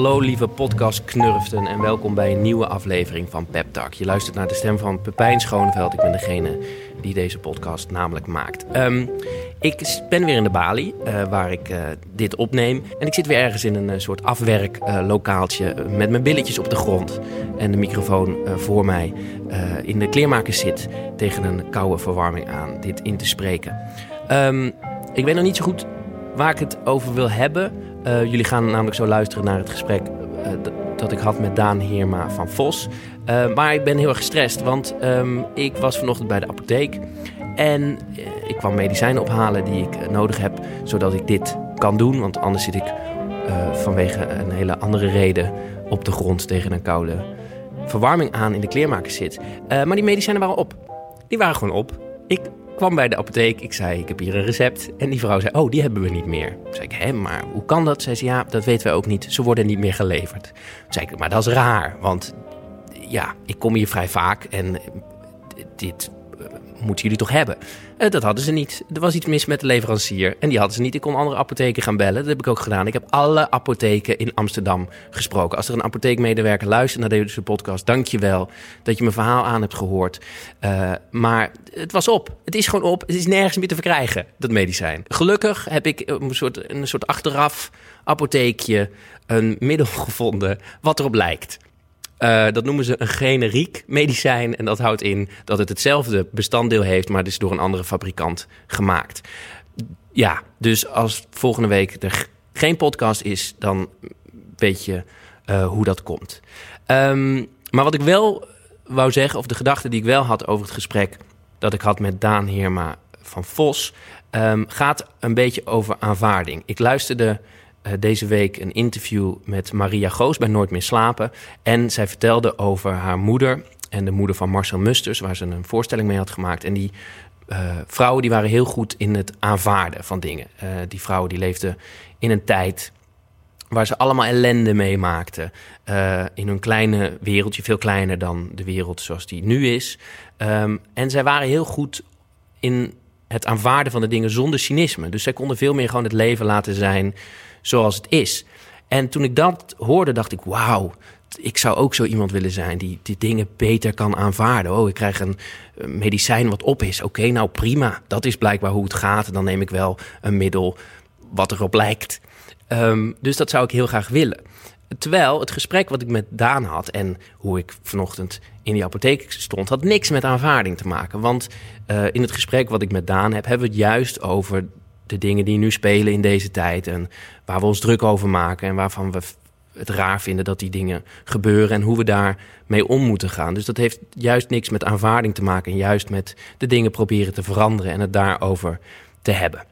Hallo lieve podcastknurften en welkom bij een nieuwe aflevering van Pep Talk. Je luistert naar de stem van Pepijn Schoneveld. Ik ben degene die deze podcast namelijk maakt. Ehm, ik ben weer in de Bali, uh, waar ik uh, dit opneem. En ik zit weer ergens in een uh, soort afwerklokaaltje met mijn billetjes op de grond. En de microfoon voor mij in de kleermaker zit tegen een koude verwarming aan dit in te spreken. Um, ik weet nog niet zo goed waar ik het over wil hebben. Uh, jullie gaan namelijk zo luisteren naar het gesprek uh, dat ik had met Daan Heerma van Vos. Uh, maar ik ben heel erg gestrest, want um, ik was vanochtend bij de apotheek. En ik kwam medicijnen ophalen die ik nodig heb, zodat ik dit kan doen. Want anders zit ik vanwege een hele andere reden op de grond tegen een koude verwarming aan in de kleermaker zit. maar die medicijnen waren op. Die waren gewoon op. Ik kwam bij de apotheek. Ik zei, ik heb hier een recept. En die vrouw zei, oh, die hebben we niet meer. Toen zei ik, hé, maar hoe kan dat? Zei ze, ja, dat weten wij ook niet. Ze worden niet meer geleverd. Toen zei ik, maar dat is raar. Want ja, ik kom hier vrij vaak en dit moeten jullie toch hebben? Uh, dat hadden ze niet. Er was iets mis met de leverancier en die hadden ze niet. Ik kon andere apotheken gaan bellen. Dat heb ik ook gedaan. Ik heb alle apotheken in Amsterdam gesproken. Als er een apotheekmedewerker luistert naar deze podcast, dank je wel dat je mijn verhaal aan hebt gehoord. Uh, maar het was op. Het is gewoon op. Het is nergens meer te verkrijgen, dat medicijn. Gelukkig heb ik een soort, een soort achteraf apotheekje een middel gevonden wat erop lijkt. Uh, dat noemen ze een generiek medicijn. En dat houdt in dat het hetzelfde bestanddeel heeft, maar het is door een andere fabrikant gemaakt. Ja, dus als volgende week er geen podcast is, dan weet je uh, hoe dat komt. Um, maar wat ik wel wou zeggen, of de gedachte die ik wel had over het gesprek dat ik had met Daan Heerma van Vos, um, gaat een beetje over aanvaarding. Ik luisterde deze week een interview met Maria Goos bij Nooit meer slapen. En zij vertelde over haar moeder en de moeder van Marcel Musters, waar ze een voorstelling mee had gemaakt. En die uh, vrouwen die waren heel goed in het aanvaarden van dingen. Uh, die vrouwen die leefden in een tijd waar ze allemaal ellende meemaakten. In hun kleine wereldje, veel kleiner dan de wereld zoals die nu is. Um, en zij waren heel goed in het aanvaarden van de dingen zonder cynisme. Dus zij konden veel meer gewoon het leven laten zijn zoals het is. En toen ik dat hoorde, dacht ik: wauw, ik zou ook zo iemand willen zijn die die dingen beter kan aanvaarden. Oh, ik krijg een medicijn wat op is. Oké, nou prima. Dat is blijkbaar hoe het gaat. Dan neem ik wel een middel wat erop lijkt. Um, dus dat zou ik heel graag willen. Terwijl het gesprek wat ik met Daan had en hoe ik vanochtend in die apotheek stond, had niks met aanvaarding te maken. Want uh, in het gesprek wat ik met Daan heb, hebben we het juist over de dingen die nu spelen in deze tijd. En waar we ons druk over maken en waarvan we het raar vinden dat die dingen gebeuren en hoe we daar mee om moeten gaan. Dus dat heeft juist niks met aanvaarding te maken en juist met de dingen proberen te veranderen en het daarover te hebben.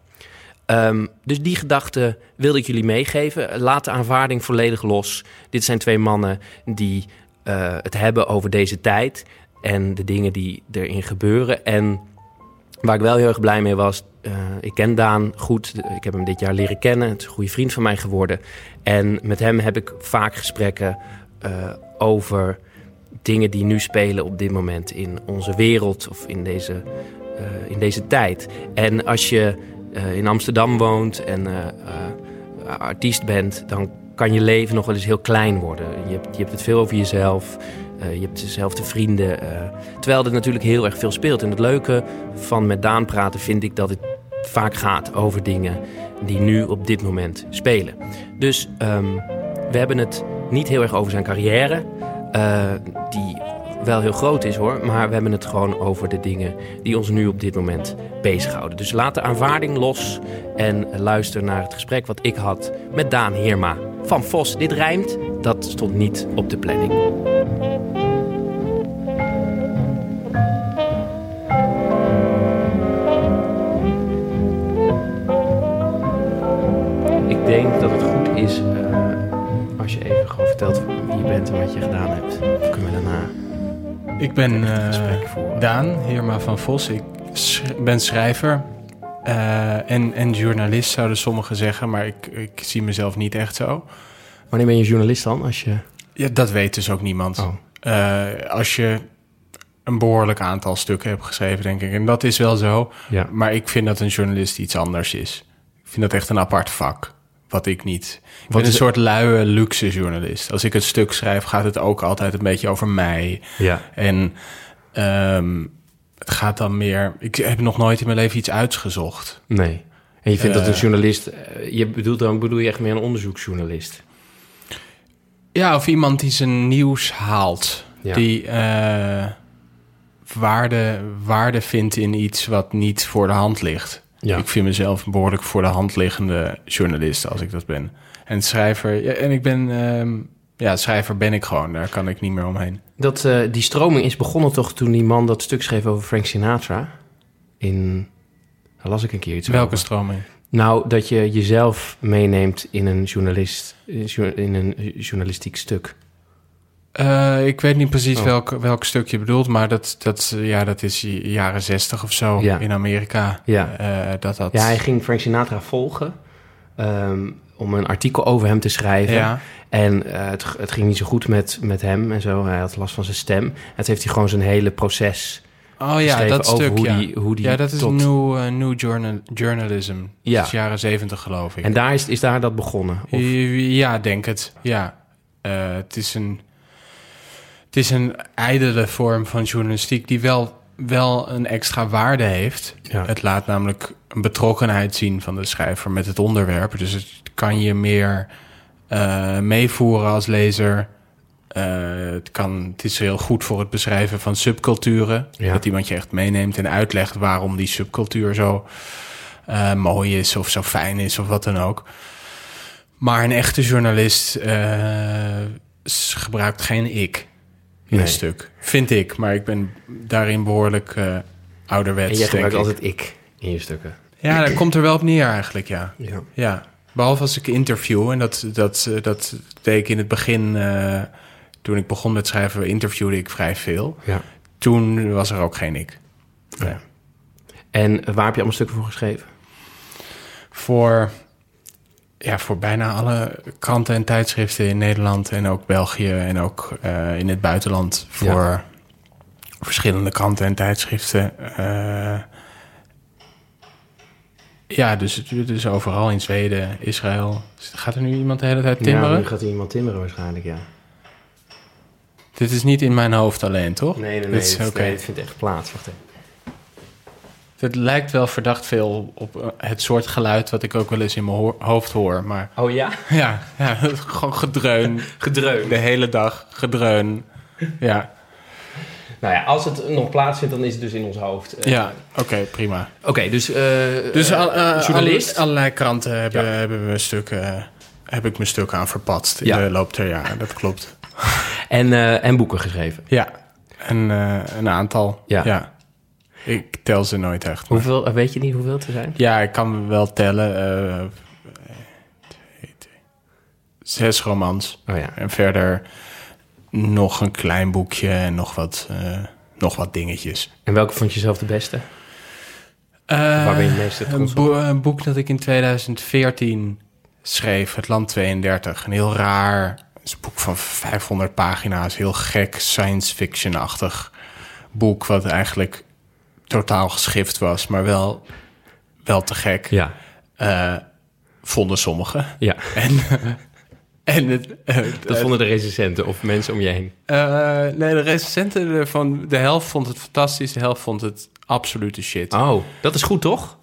Um, dus die gedachte wilde ik jullie meegeven. Laat de aanvaarding volledig los. Dit zijn twee mannen die uh, het hebben over deze tijd en de dingen die erin gebeuren. En waar ik wel heel erg blij mee was, uh, ik ken Daan goed. Ik heb hem dit jaar leren kennen. Het is een goede vriend van mij geworden. En met hem heb ik vaak gesprekken uh, over dingen die nu spelen op dit moment in onze wereld of in deze, uh, in deze tijd. En als je in Amsterdam woont en artiest bent, dan kan je leven nog wel eens heel klein worden. Je hebt, je hebt het veel over jezelf. Uh, je hebt dezelfde vrienden. Uh, terwijl er natuurlijk heel erg veel speelt. En het leuke van met Daan praten vind ik dat het vaak gaat over dingen die nu op dit moment spelen. Dus um, we hebben het niet heel erg over zijn carrière, uh, die wel heel groot is hoor, maar we hebben het gewoon over de dingen die ons nu op dit moment bezighouden. Dus laat de aanvaarding los en luister naar het gesprek wat ik had met Daan Heerma van Vos. Dit rijmt, dat stond niet op de planning. Ik denk dat het goed is uh, als je even gewoon vertelt wie je bent en wat je gedaan hebt. Dan kunnen we daarna. Ik ben uh, Daan Heerma van Vos. Ik sch ben schrijver uh, en, en journalist, zouden sommigen zeggen, maar ik, ik zie mezelf niet echt zo. Wanneer ben je journalist dan? Als je... Ja, dat weet dus ook niemand. Oh. Als je een behoorlijk aantal stukken hebt geschreven, denk ik. En dat is wel zo. Ja. Maar ik vind dat een journalist iets anders is. Ik vind dat echt een apart vak. Wat ik niet. Ik ben een soort luie luxe journalist. Als ik een stuk schrijf, gaat het ook altijd een beetje over mij. Ja. En ehm, het gaat dan meer... Ik heb nog nooit in mijn leven iets uitgezocht. Nee. En je vindt dat een Eh. journalist... eh, Je bedoelt dan bedoel je echt meer een onderzoeksjournalist? Ja, of iemand die zijn nieuws haalt. Ja. Die eh, waarde, waarde vindt in iets wat niet voor de hand ligt. Ja. Ik vind mezelf een behoorlijk voor de hand liggende journalist als ik dat ben. En schrijver, ja, en ik ben, ehm, ja, schrijver ben ik gewoon. Daar kan ik niet meer omheen. Dat, eh, die stroming is begonnen toch toen die man dat stuk schreef over Frank Sinatra? In... Daar las ik een keer iets Welke over. stroming? Nou, dat je jezelf meeneemt in een, journalist, in een journalistiek stuk. Eh, ik weet niet precies Oh. welk, welk stuk je bedoelt, maar dat, dat, ja, dat is jaren zestig of zo Ja. in Amerika. Ja. Eh, dat dat... Ja, hij ging Frank Sinatra volgen ehm, om een artikel over hem te schrijven. Ja. En eh, het, het ging niet zo goed met, met hem en zo. Hij had last van zijn stem. En het heeft hij gewoon zijn hele proces Oh ja, dat over stuk, hoe, ja. die, hoe die ja, dat is tot... new, eh, new journal, journalism. Ja. Dat is jaren zeventig, geloof ik. En daar is, is daar dat begonnen? Of, Ja, denk het. Ja. Eh, het, is een, het is een ijdele vorm van journalistiek die wel, wel een extra waarde heeft. Ja. Het laat namelijk een betrokkenheid zien van de schrijver met het onderwerp. Dus het kan je meer eh, meevoeren als lezer. Eh, het, kan, het is heel goed voor het beschrijven van subculturen. Ja. Dat iemand je echt meeneemt en uitlegt waarom die subcultuur zo eh, mooi is of zo fijn is of wat dan ook. Maar een echte journalist gebruikt geen ik Nee. een stuk. Vind ik, maar ik ben daarin behoorlijk eh ouderwets, en jij gebruikt ik. altijd ik in je stukken. Ja, dat komt er wel op neer eigenlijk, ja. Ja. Ja, behalve als ik interview. En dat, dat, dat deed ik in het begin... eh, toen ik begon met schrijven, interviewde ik vrij veel. ja. Toen was er ook geen ik. Ja. En waar heb je allemaal stukken voor geschreven? Voor, ja, voor bijna alle kranten en tijdschriften in Nederland... en ook België en ook eh, in het buitenland... voor verschillende kranten en tijdschriften. Eh, ja, dus, dus overal in Zweden, Israël. Gaat er nu iemand de hele tijd timmeren? Ja, nu gaat er iemand timmeren waarschijnlijk, ja. Dit is niet in mijn hoofd alleen, toch? Nee, nee, nee. Dit is- Dit, nee, dit vindt echt plaats. Wacht even. Het lijkt wel verdacht veel op eh, het soort geluid wat ik ook wel eens in mijn hoofd hoor. Maar Oh ja? ja, ja gewoon gedreun. Gedreun. De hele dag gedreun. Ja, Nou ja, als het nog plaatsvindt, dan is het dus in ons hoofd. Eh, ja oké, prima. Oké, dus, eh, Dus al, journalist. alle- allerlei kranten hebben, Ja. hebben we stukken, heb ik mijn stukken aan verpatst in Ja. de loop der jaren. Dat klopt. en, en boeken geschreven. Ja, en een aantal. Ja. Ja. Ik tel ze nooit echt. maar- Hoeveel, eh, weet je niet hoeveel er zijn? Ja, ik kan wel tellen. eh, twee, twee. zes romans. Oh ja. En verder nog een klein boekje en nog wat, eh, nog wat dingetjes. En welke vond je zelf de beste? Waar ben je het meeste een, trots op? boe- een boek dat ik in 2014 schreef, Het Land 32. Een heel raar een boek van 500 pagina's. Heel gek, science fiction-achtig boek... wat eigenlijk totaal geschift was, maar wel, wel te gek. Ja. Eh, vonden sommigen. Ja, En, en het, dat vonden de recensenten of mensen om je heen. eh, nee, de recensenten ervan, de helft vond het fantastisch, de helft vond het absolute shit. Oh, dat is goed toch?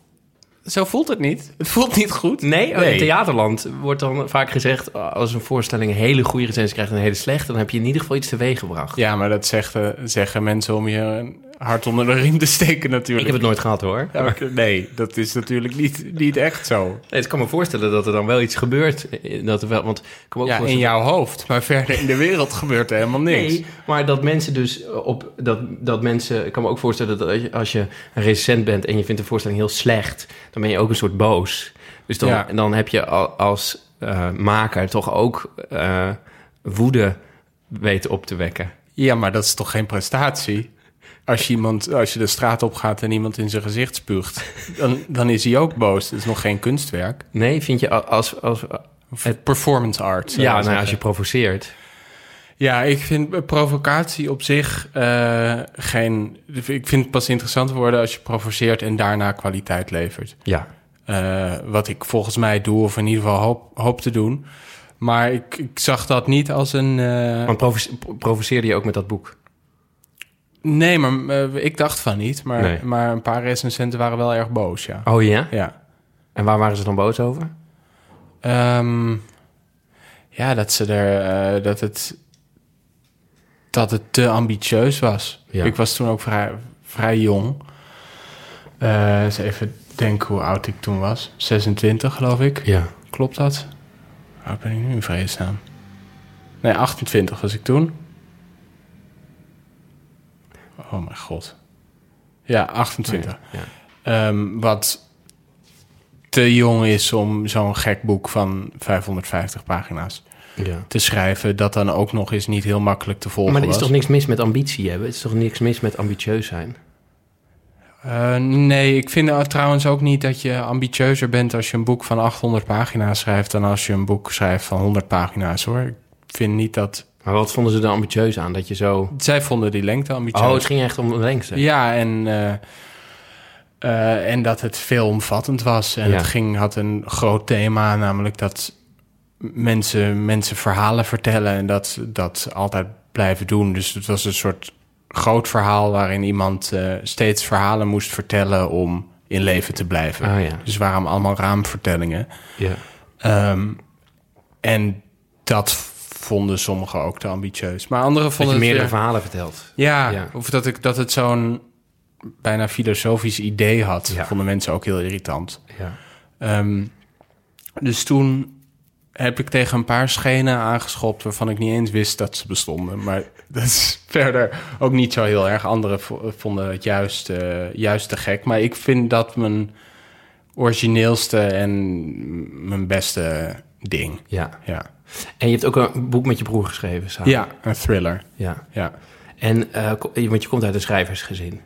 Zo voelt het niet. Het voelt niet goed. Nee, oh, Nee. in theaterland wordt dan vaak gezegd... als een voorstelling een hele goede recensie krijgt en een hele slechte... dan heb je in ieder geval iets teweeg gebracht. Ja, maar dat zeggen, zeggen mensen om je hart onder de riem te steken Ik natuurlijk. heb het nooit gehad hoor. Ja, maar- nee, dat is natuurlijk niet, niet echt zo. Nee, ik kan me voorstellen dat er dan wel iets gebeurt. Dat er wel, want ik ook Ja, in jouw hoofd. Maar verder in de wereld gebeurt er helemaal niks. Nee, maar dat mensen dus op dat, dat mensen. Ik kan me ook voorstellen dat als je, als je een recensent bent en je vindt de voorstelling heel slecht, dan ben je ook een soort boos. Dus dan, Ja. dan heb je al- als eh, maker toch ook eh, woede weten op te wekken. Ja, maar dat is toch geen prestatie? Als je, iemand, als je de straat op gaat en iemand in zijn gezicht spuugt, dan, dan is hij ook boos. Dat is nog geen kunstwerk. Nee, vind je als. als Het performance art. ja, nou, zeggen. als je provoceert. Ja, ik vind provocatie op zich eh, geen. Ik vind het pas interessant worden als je provoceert en daarna kwaliteit levert. Ja. Eh, wat ik volgens mij doe, of in ieder geval hoop, hoop te doen. Maar ik, ik zag dat niet als een. eh, Want provoce- provoceerde je ook met dat boek? Nee, maar eh, ik dacht van niet. Maar, Nee. maar een paar recensenten waren wel erg boos, ja. Oh ja? Ja. En waar waren ze dan boos over? Ehm, ja, dat ze er. eh, dat het. Dat het te ambitieus was. Ja. Ik was toen ook vrij, vrij jong. Eh, eens even denken hoe oud ik toen was. 26, geloof ik. Ja. Klopt dat? Hoe oud ben ik nu in vredesnaam? Nee, 28 was ik toen. Oh mijn god. Ja, 28. Ja. Ehm, wat te jong is om zo'n gek boek van 550 pagina's ja. te schrijven... dat dan ook nog eens niet heel makkelijk te volgen Maar er is was. toch niks mis met ambitie hebben? Het is toch niks mis met ambitieus zijn? Eh, nee, ik vind uh, trouwens ook niet dat je ambitieuzer bent... als je een boek van 800 pagina's schrijft... dan als je een boek schrijft van 100 pagina's, hoor. Ik vind niet dat... Maar wat vonden ze er ambitieus aan? Dat je zo... Zij vonden die lengte ambitieus. Oh, het ging echt om de lengte. Ja, en, eh, eh, en dat het veelomvattend was. En Ja. het ging, had een groot thema, namelijk dat mensen, mensen verhalen vertellen en dat, dat altijd blijven doen. Dus het was een soort groot verhaal waarin iemand eh, steeds verhalen moest vertellen om in leven te blijven. Ah ja. Dus waren allemaal raamvertellingen. ja. Ehm, en dat vonden sommigen ook te ambitieus. Maar anderen Dat vonden je het meerdere weer- verhalen vertelt. ja, Ja. of dat, ik, dat het zo'n bijna filosofisch idee had, Ja. vonden mensen ook heel irritant. Ja. Ehm, dus toen heb ik tegen een paar schenen aangeschopt waarvan ik niet eens wist dat ze bestonden. Maar dat is verder ook niet zo heel erg. Anderen vo- vonden het juist, eh, juist te gek. Maar ik vind dat mijn origineelste en mijn beste ding. ja. Ja, En je hebt ook een boek met je broer geschreven samen. ja een thriller. ja. Ja. En, eh, want je komt uit een schrijversgezin.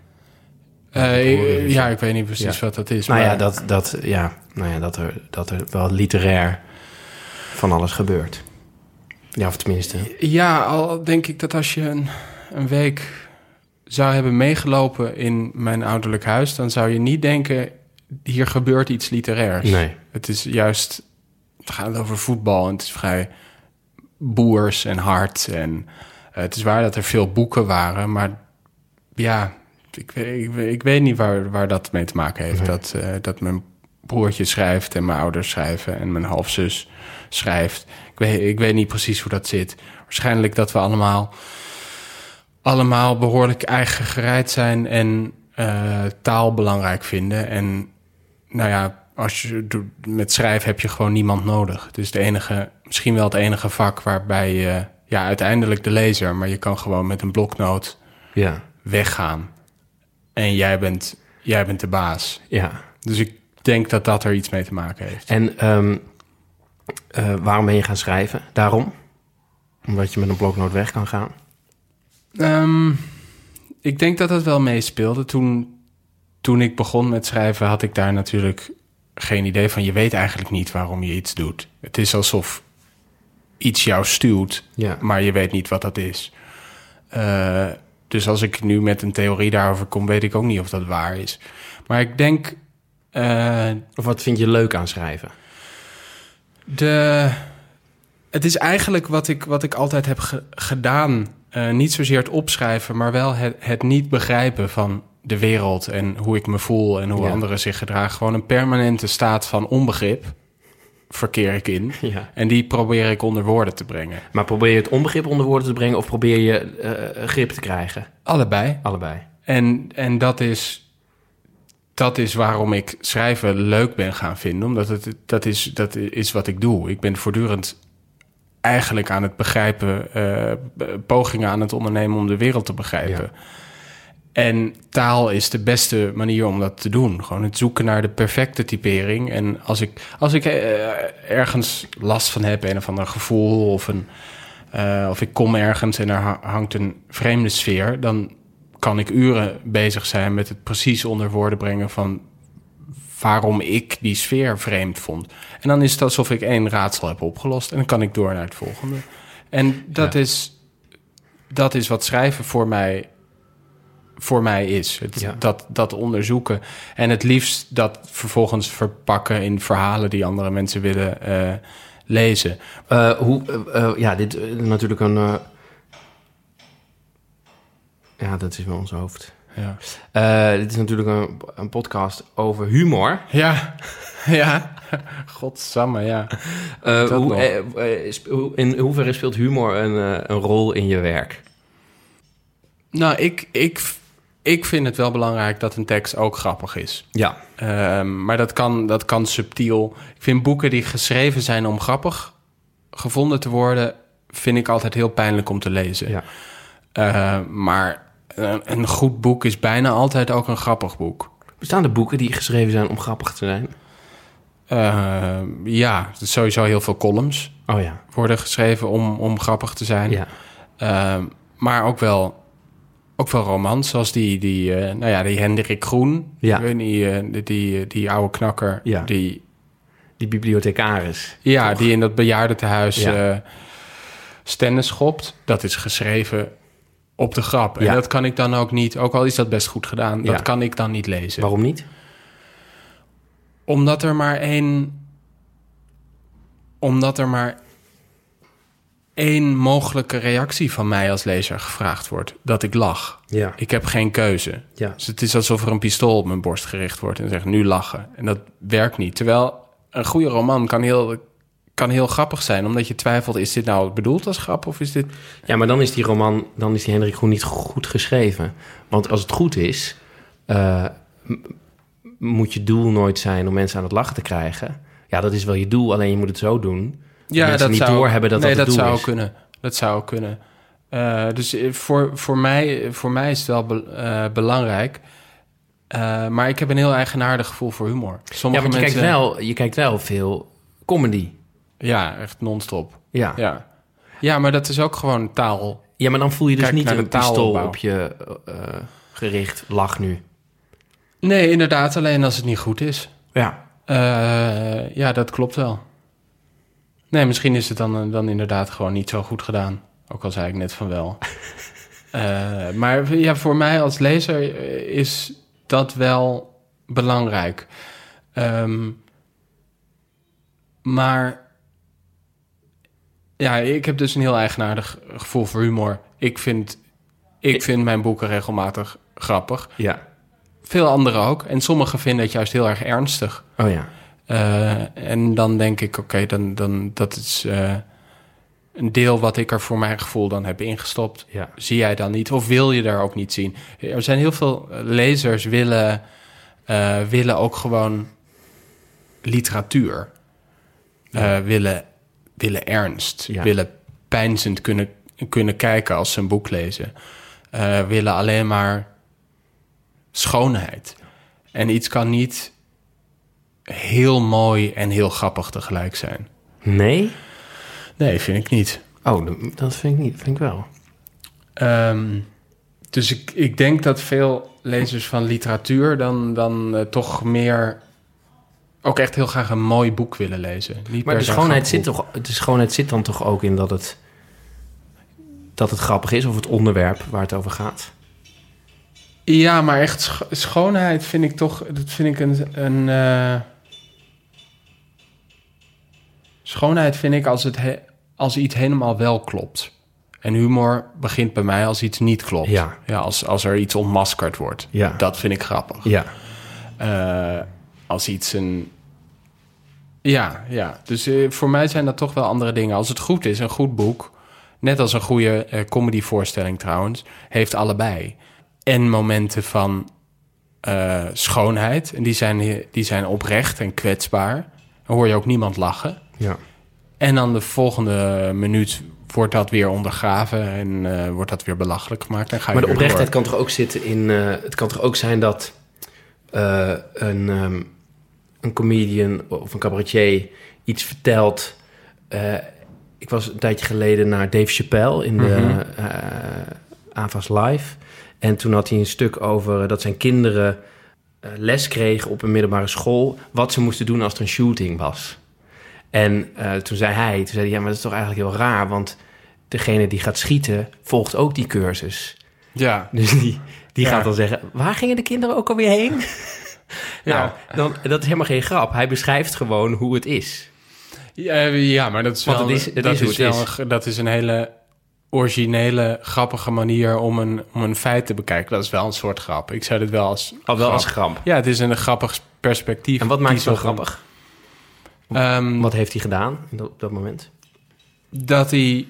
Eh, ja, ik weet niet precies Ja. wat dat is. Nou maar- ja, dat, dat, ja, nou ja dat, er, dat er wel literair van alles gebeurt. Ja, of tenminste. Ja, al denk ik dat als je een, een week zou hebben meegelopen in mijn ouderlijk huis, dan zou je niet denken: hier gebeurt iets literairs. Nee. Het is juist, het gaat over voetbal en het is vrij boers en hard. En eh, het is waar dat er veel boeken waren, maar ja, ik, weet- ik, weet- ik weet niet waar, waar dat mee te maken heeft. Nee. Dat, eh, dat mijn broertje schrijft en mijn ouders schrijven en mijn halfzus schrijft. Ik weet, ik weet niet precies hoe dat zit. Waarschijnlijk dat we allemaal, allemaal behoorlijk eigen gereid zijn en eh, taal belangrijk vinden. En nou ja, als je met schrijven heb je gewoon niemand nodig. Het is de enige, misschien wel het enige vak waarbij je, ja, uiteindelijk de lezer, maar je kan gewoon met een bloknoot Ja, weggaan. En jij bent, jij bent de baas. ja. Dus ik denk dat dat er iets mee te maken heeft. En eh, waarom ben je gaan schrijven? Daarom? Omdat je met een bloknoot weg kan gaan? Ehm, ik denk dat dat wel meespeelde. Toen, toen ik begon met schrijven had ik daar natuurlijk geen idee van. Je weet eigenlijk niet waarom je iets doet. Het is alsof iets jou stuwt, Ja. maar je weet niet wat dat is. Eh, dus als ik nu met een theorie daarover kom, weet ik ook niet of dat waar is. Maar ik denk... eh, Of wat vind je leuk aan schrijven? De, het is eigenlijk wat ik, wat ik altijd heb ge- gedaan. Eh, niet zozeer het opschrijven, maar wel het, het niet begrijpen van de wereld en hoe ik me voel en hoe Ja. anderen zich gedragen. Gewoon een permanente staat van onbegrip verkeer ik in. Ja. En die probeer ik onder woorden te brengen. Maar probeer je het onbegrip onder woorden te brengen... of probeer je eh, grip te krijgen? Allebei. Allebei. En, en dat, is, dat is waarom ik schrijven leuk ben gaan vinden. Omdat het, dat, is, dat is wat ik doe. Ik ben voortdurend eigenlijk aan het begrijpen, eh, pogingen aan het ondernemen om de wereld te begrijpen. Ja. En taal is de beste manier om dat te doen. Gewoon het zoeken naar de perfecte typering. En als ik, als ik eh, ergens last van heb, een of ander gevoel of een. eh, of ik kom ergens en er ha- hangt een vreemde sfeer, dan kan ik uren bezig zijn met het precies onder woorden brengen van waarom ik die sfeer vreemd vond. En dan is het alsof ik één raadsel heb opgelost en dan kan ik door naar het volgende. En dat, Ja. is, dat is wat schrijven voor mij voor mij is. Het, Ja. dat, dat onderzoeken. En het liefst dat vervolgens verpakken in verhalen die andere mensen willen eh, lezen. Eh, hoe, eh, ja, dit is natuurlijk een... Ja, dat is wel ons hoofd. Ja, dit is natuurlijk een, een podcast over humor. ja. ja. Godsamme, ja. Hoe, in hoeverre speelt humor een, een rol in je werk? Nou, ik, ik, ik vind het wel belangrijk dat een tekst ook grappig is. Ja. Ehm, maar dat kan, dat kan subtiel. Ik vind boeken die geschreven zijn om grappig gevonden te worden... vind ik altijd heel pijnlijk om te lezen. ja. Eh, maar een, een goed boek is bijna altijd ook een grappig boek. Bestaan er boeken die geschreven zijn om grappig te zijn? Eh, ja, sowieso heel veel columns Oh ja. worden geschreven om, om grappig te zijn. Ja. Ehm, maar ook wel, ook wel romans, zoals die, die, eh, nou ja, die Hendrik Groen. Ja. Ik weet niet, eh, die, die, die oude knakker. Ja. Die, Die bibliothecaris. ja, Toch? die in dat bejaardentehuis Ja. eh stennis schopt. Dat is geschreven op de grap. En dat kan ik dan ook niet, ook al is dat best goed gedaan, Ja. dat kan ik dan niet lezen. Waarom niet? Omdat er maar één. Omdat er maar één mogelijke reactie van mij als lezer gevraagd wordt: dat ik lach. Ja. Ik heb geen keuze. Ja. Dus het is alsof er een pistool op mijn borst gericht wordt en zegt nu lachen. En dat werkt niet. Terwijl een goede roman kan heel, kan heel grappig zijn, omdat je twijfelt: is dit nou bedoeld als grap of is dit. Ja, maar dan is die roman, dan is die Hendrik Groen niet goed geschreven. Want als het goed is, eh, moet je doel nooit zijn om mensen aan het lachen te krijgen. Ja, dat is wel je doel, alleen je moet het zo doen. Dat mensen niet doorhebben dat nee, dat doel zou is. kunnen. Dat zou kunnen. Eh, dus eh, voor, voor, mij, voor mij is het wel be- eh, belangrijk. Maar ik heb een heel eigenaardig gevoel voor humor. Ja, Sommige want je, mensen, kijkt wel, je kijkt wel veel comedy. Ja, echt non-stop. Ja. ja. Ja. ja, maar dat is ook gewoon taal. maar dan voel je dus Kijk niet een pistool op je gericht. Lach nu. Nee, inderdaad, alleen als het niet goed is. Ja. Ja, dat klopt wel. Nee, misschien is het dan, eh, dan inderdaad gewoon niet zo goed gedaan. Ook al zei ik net van wel. Eh, maar ja, voor mij als lezer eh, is dat wel belangrijk. Ehm, maar ja, ik heb dus een heel eigenaardig gevoel voor humor. Ik vind, ik vind mijn boeken regelmatig grappig. Ja. Veel anderen ook. En sommigen vinden het juist heel erg ernstig. Oh ja. Eh, en dan denk ik, oké, dan, dan dat is eh, een deel wat ik er voor mijn gevoel dan heb ingestopt. Ja. Zie jij dan niet? Of wil je daar ook niet zien? Er zijn heel veel lezers willen, eh, willen ook gewoon literatuur. Eh, willen, willen ernst. Ja. Willen pijnzend kunnen, kunnen kijken als ze een boek lezen. Eh, willen alleen maar schoonheid. En iets kan niet heel mooi en heel grappig tegelijk zijn. Nee? Nee, vind ik niet. Oh, dat vind ik niet. Vind ik wel. Ehm, dus ik, ik denk dat veel lezers van literatuur dan, dan eh, toch meer ook echt heel graag een mooi boek willen lezen. Niet Maar de schoonheid, zit toch, de schoonheid zit dan toch ook in dat het, dat het grappig is, of het onderwerp waar het over gaat? Ja, maar echt scho- schoonheid vind ik toch, dat vind ik een, een eh, schoonheid vind ik als, het he- als iets helemaal wel klopt. En humor begint bij mij als iets niet klopt. Ja. ja als, als er iets ontmaskerd wordt. Ja. Dat vind ik grappig. Ja. Eh, als iets een. Ja, ja. Dus eh, voor mij zijn dat toch wel andere dingen. Als het goed is, een goed boek, net als een goede eh, comedyvoorstelling trouwens, heeft allebei. En momenten van schoonheid. En die zijn, die zijn oprecht en kwetsbaar. Dan hoor je ook niemand lachen. Ja. En dan de volgende minuut wordt dat weer ondergraven en eh, wordt dat weer belachelijk gemaakt. En ga je Maar de oprechtheid door. kan toch ook zitten in... eh, het kan toch ook zijn dat eh, een, ehm, een comedian of een cabaretier iets vertelt... Eh, ik was een tijdje geleden naar Dave Chappelle in de Mhm. eh, AVAS Live. En toen had hij een stuk over dat zijn kinderen eh, les kregen op een middelbare school... wat ze moesten doen als er een shooting was. En eh, toen zei hij, toen zei hij, ja, maar dat is toch eigenlijk heel raar... want degene die gaat schieten volgt ook die cursus... Ja. Dus die, die Ja. gaat dan zeggen, waar gingen de kinderen ook alweer heen? nou, dan, dat is helemaal geen grap. Hij beschrijft gewoon hoe het is. Ja, ja, maar dat is wel, is- dat is wel is. een- dat is een hele originele, grappige manier om een, om een feit te bekijken. Dat is wel een soort grap. Ik zou dit wel als Al wel grap- als grap. Ja, het is een grappig perspectief. En wat maakt het zo grappig? Ehm, Wat heeft hij gedaan op dat moment? dat hij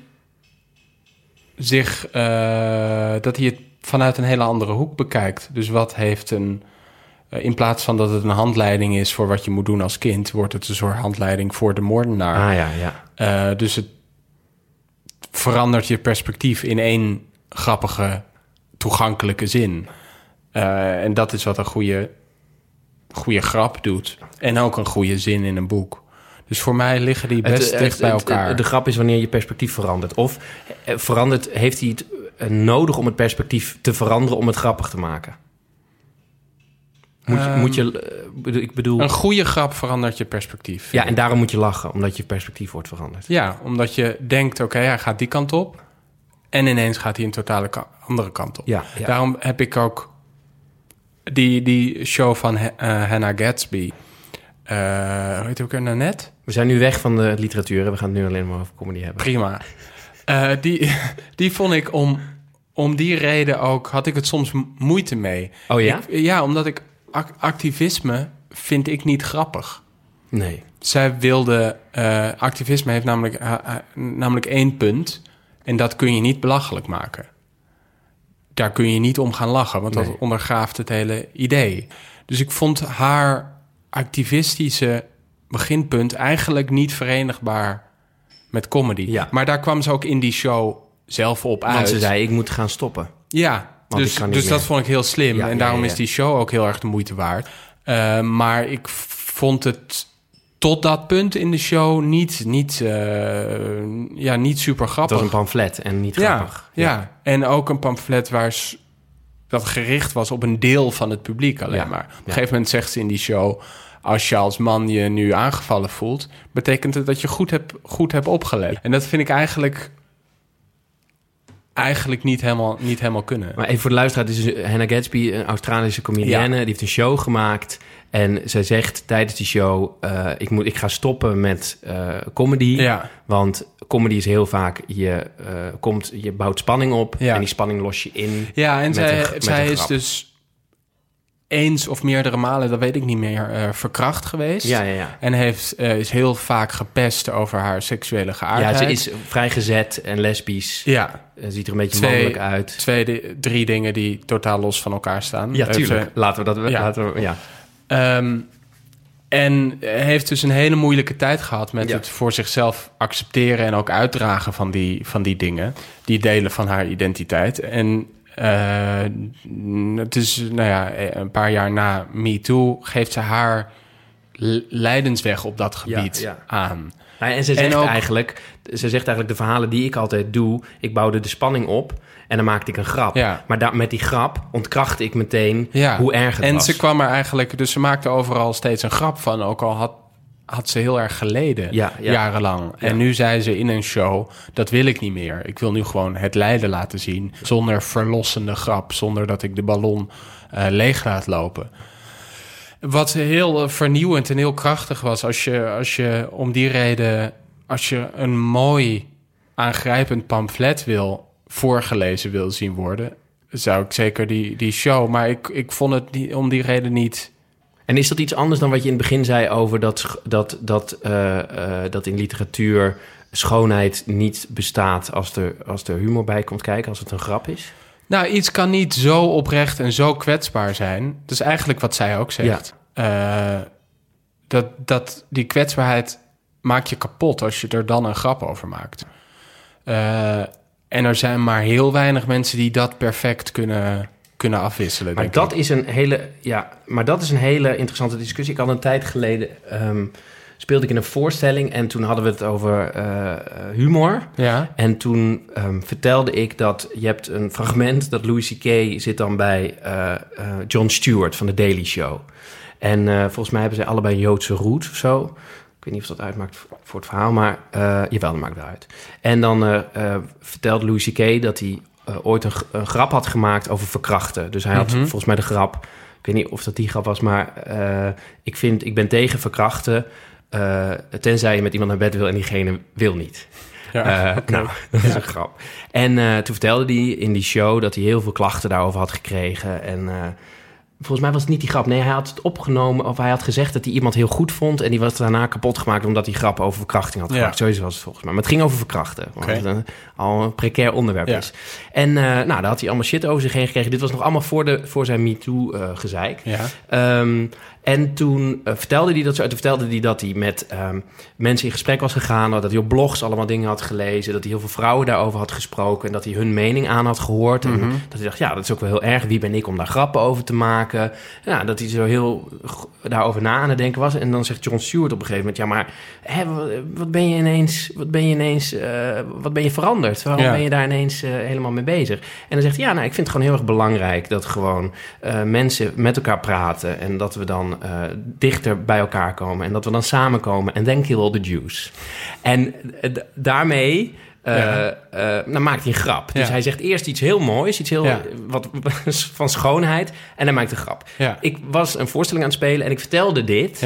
zich eh, dat hij het vanuit een hele andere hoek bekijkt. Dus wat heeft een eh, in plaats van dat het een handleiding is voor wat je moet doen als kind, wordt het een soort handleiding voor de moordenaar. Ah ja, ja. Eh, dus het verandert je perspectief in één grappige, toegankelijke zin. En dat is wat een goede, goede grap doet. En ook een goede zin in een boek. Dus voor mij liggen die best Het- dicht het- bij het- elkaar. de grap is wanneer je perspectief verandert. Of eh, verandert, heeft hij het eh, nodig om het perspectief te veranderen om het grappig te maken? Moet je, Ehm, moet je eh, ik bedoel... Een goede grap verandert je perspectief. Ja, en daarom moet je lachen, omdat je perspectief wordt veranderd. Ja, omdat je denkt, oké, hij gaat die kant op. En ineens gaat hij een totale ka- andere kant op. Ja, ja. Daarom heb ik ook die, die show van Ha- eh, Hannah Gatsby. Eh hoe heet ook weer? Nanette? We zijn nu weg van de literatuur. hè. We gaan het nu alleen maar over comedy hebben. Prima. Eh, die, die vond ik om, om die reden ook... had ik het soms moeite mee. Oh ja? Ik- ja, omdat ik... ac- activisme vind ik niet grappig. Nee. Zij wilde... eh, activisme heeft namelijk, eh, namelijk één punt... en dat kun je niet belachelijk maken. Daar kun je niet om gaan lachen... want Nee. dat ondergraaft het hele idee. Dus ik vond haar activistische beginpunt... eigenlijk niet verenigbaar met comedy. Ja. Maar daar kwam ze ook in die show zelf op uit. Want ze zei, ik moet gaan stoppen. Ja, Want dus, dus dat vond ik heel slim. Ja, en daarom ja, is die show ook heel erg de moeite waard. Eh, maar ik vond het tot dat punt in de show niet, niet, eh, ja, niet super Het grappig. was een pamflet en niet grappig. ja. en ook een pamflet waar dat gericht was op een deel van het publiek alleen maar. Op een gegeven moment zegt ze in die show... als je als man je nu aangevallen voelt... betekent het dat je goed hebt, goed hebt opgelet. En dat vind ik eigenlijk... eigenlijk niet helemaal, niet helemaal kunnen. Maar even voor de luisteraar, het is dus Hannah Gatsby, een Australische comedienne. Die heeft een show gemaakt. En zij zegt tijdens die show, eh, ik, moet, ik ga stoppen met eh, comedy. Ja. Want comedy is heel vaak, je, eh, komt, je bouwt spanning op. Ja. En die spanning los je in. Ja, en zij, zij is dus eens of meerdere malen, dat weet ik niet meer, eh, verkracht geweest. Ja, ja, ja. En heeft, eh, is heel vaak gepest over haar seksuele Ja, geaardheid. ze is vrijgezet en lesbisch. Ja, Eh, ziet er een beetje Twee- mannelijk uit. twee, drie dingen die totaal los van elkaar staan. Ja, tuurlijk. ze- Laten we dat... Ja. Laten we, ja. Ehm, en heeft dus een hele moeilijke tijd gehad met Ja. het voor zichzelf accepteren en ook uitdragen van die, van die dingen, die delen van haar identiteit. En het is, nou ja, een paar jaar na Me Too geeft ze haar l- lijdensweg op dat gebied ja. aan. En ze zegt, ook- eigenlijk, ze zegt eigenlijk de verhalen die ik altijd doe... ik bouwde de spanning op en dan maakte ik een grap. Ja. Maar da- met die grap ontkrachtte ik meteen hoe erg het en was. ze kwam er eigenlijk, dus ze maakte overal steeds een grap van, ook al had, had ze heel erg geleden, Ja, ja. jarenlang. Ja. En nu zei ze in een show, dat wil ik niet meer. Ik wil nu gewoon het lijden laten zien, zonder verlossende grap, zonder dat ik de ballon eh, leeg laat lopen. Wat heel eh, vernieuwend en heel krachtig was, als je, als je om die reden, als je een mooi, aangrijpend pamflet wil, voorgelezen wil zien worden, zou ik zeker die, die show. Maar ik, ik vond het om die reden niet. En is dat iets anders dan wat je in het begin zei over dat, dat, dat, eh, eh, dat in literatuur schoonheid niet bestaat als er, als er humor bij komt kijken, als het een grap is? Nou, iets kan niet zo oprecht en zo kwetsbaar zijn. Dat is eigenlijk wat zij ook zegt. Eh, dat, dat die kwetsbaarheid maak je kapot als je er dan een grap over maakt. En er zijn maar heel weinig mensen die dat perfect kunnen, kunnen afwisselen. Maar dat ik. is een hele, ja, maar dat is een hele interessante discussie. Ik had een tijd geleden ehm, speelde ik in een voorstelling en toen hadden we het over eh, eh, humor. Ja, En toen ehm, vertelde ik dat je hebt een fragment dat Louis C.K. zit dan bij eh, eh, Jon Stewart van The Daily Show. En volgens mij hebben zij allebei een Joodse root of zo. Ik weet niet of dat uitmaakt voor- het verhaal, maar jawel, dat maakt wel uit. En dan vertelt Louis C.K. dat hij ooit een, grap had gemaakt over verkrachten. Dus hij had Mhm. volgens mij de grap, ik weet niet of dat die grap was, maar eh, ik vind, ik ben tegen verkrachten, eh, tenzij je met iemand naar bed wil en diegene wil niet. Ja, Eh. Nou, dat is een grap. En eh, toen vertelde hij in die show dat hij heel veel klachten daarover had gekregen. En eh, volgens mij was het niet die grap. Nee, hij had het opgenomen of hij had gezegd dat hij iemand heel goed vond. En die was daarna kapot gemaakt omdat hij grappen over verkrachting had Ja. gemaakt. Sowieso was het volgens mij. Maar het ging over verkrachten. Wat Oké. een- al een precair onderwerp Ja. is. En eh, nou, daar had hij allemaal shit over zich heen gekregen. Dit was nog allemaal voor, de, voor zijn MeToo-gezeik. Ja. Ehm, en toen eh, vertelde hij dat zo. Toen vertelde hij dat hij met ehm, mensen in gesprek was gegaan. Dat hij op blogs allemaal dingen had gelezen. Dat hij heel veel vrouwen daarover had gesproken. En dat hij hun mening aan had gehoord. En Mhm. dat hij dacht, ja, dat is ook wel heel erg. Wie ben ik om daar grappen over te maken? Ja, dat hij zo heel daarover na aan het denken was. En dan zegt John Stewart op een gegeven moment... ja, maar hè, wat, ben je ineens... wat ben je ineens... eh, wat ben je veranderd? Waarom Ja. ben je daar ineens eh, helemaal mee bezig? En dan zegt hij, ja, nou, ik vind het gewoon heel erg belangrijk... dat gewoon eh, mensen met elkaar praten... en dat we dan eh, dichter bij elkaar komen... en dat we dan samenkomen en then kill all the Jews. En eh, daarmee... eh, Ja. dan maakt hij een grap. Dus Ja. hij zegt eerst iets heel moois, iets heel Ja. wat, van schoonheid. En hij maakt een grap. Ik was een voorstelling aan het spelen en ik vertelde dit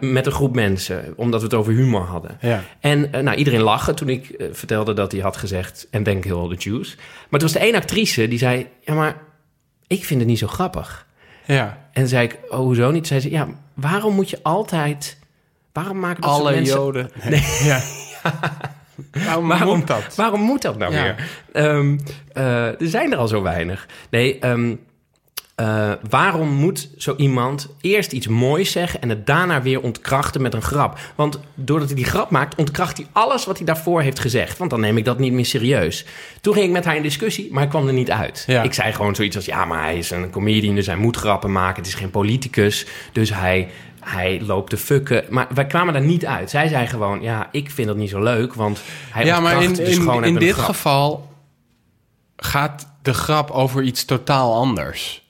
met een groep mensen, omdat we het over humor hadden. Ja. En nou, iedereen lachte toen ik vertelde dat hij had gezegd... en denk heel the Jews. Maar toen was er één actrice die zei... ja, maar ik vind het niet zo grappig. Ja. En zei ik, oh, hoezo niet? Zei ze, ja, waarom moet je altijd... waarom maken dat Alle mensen... Joden. Nee. Ja. Waarom, Waarom- moet dat? Waarom moet dat nou Ja. weer? Ehm, eh, er zijn er al zo weinig. Nee, ehm, eh, waarom moet zo iemand eerst iets moois zeggen... en het daarna weer ontkrachten met een grap? Want doordat hij die grap maakt, ontkracht hij alles wat hij daarvoor heeft gezegd. Want dan neem ik dat niet meer serieus. Toen ging ik met haar in discussie, maar hij kwam er niet uit. Ja. Ik zei gewoon zoiets als... ja, maar hij is een comedian, dus hij moet grappen maken. Het is geen politicus, dus hij... Hij loopt te fucken. Maar wij kwamen daar niet uit. Zij zei gewoon: Ja, ik vind dat niet zo leuk. Want hij ja, maar in, de in, dit geval gaat de grap over iets totaal anders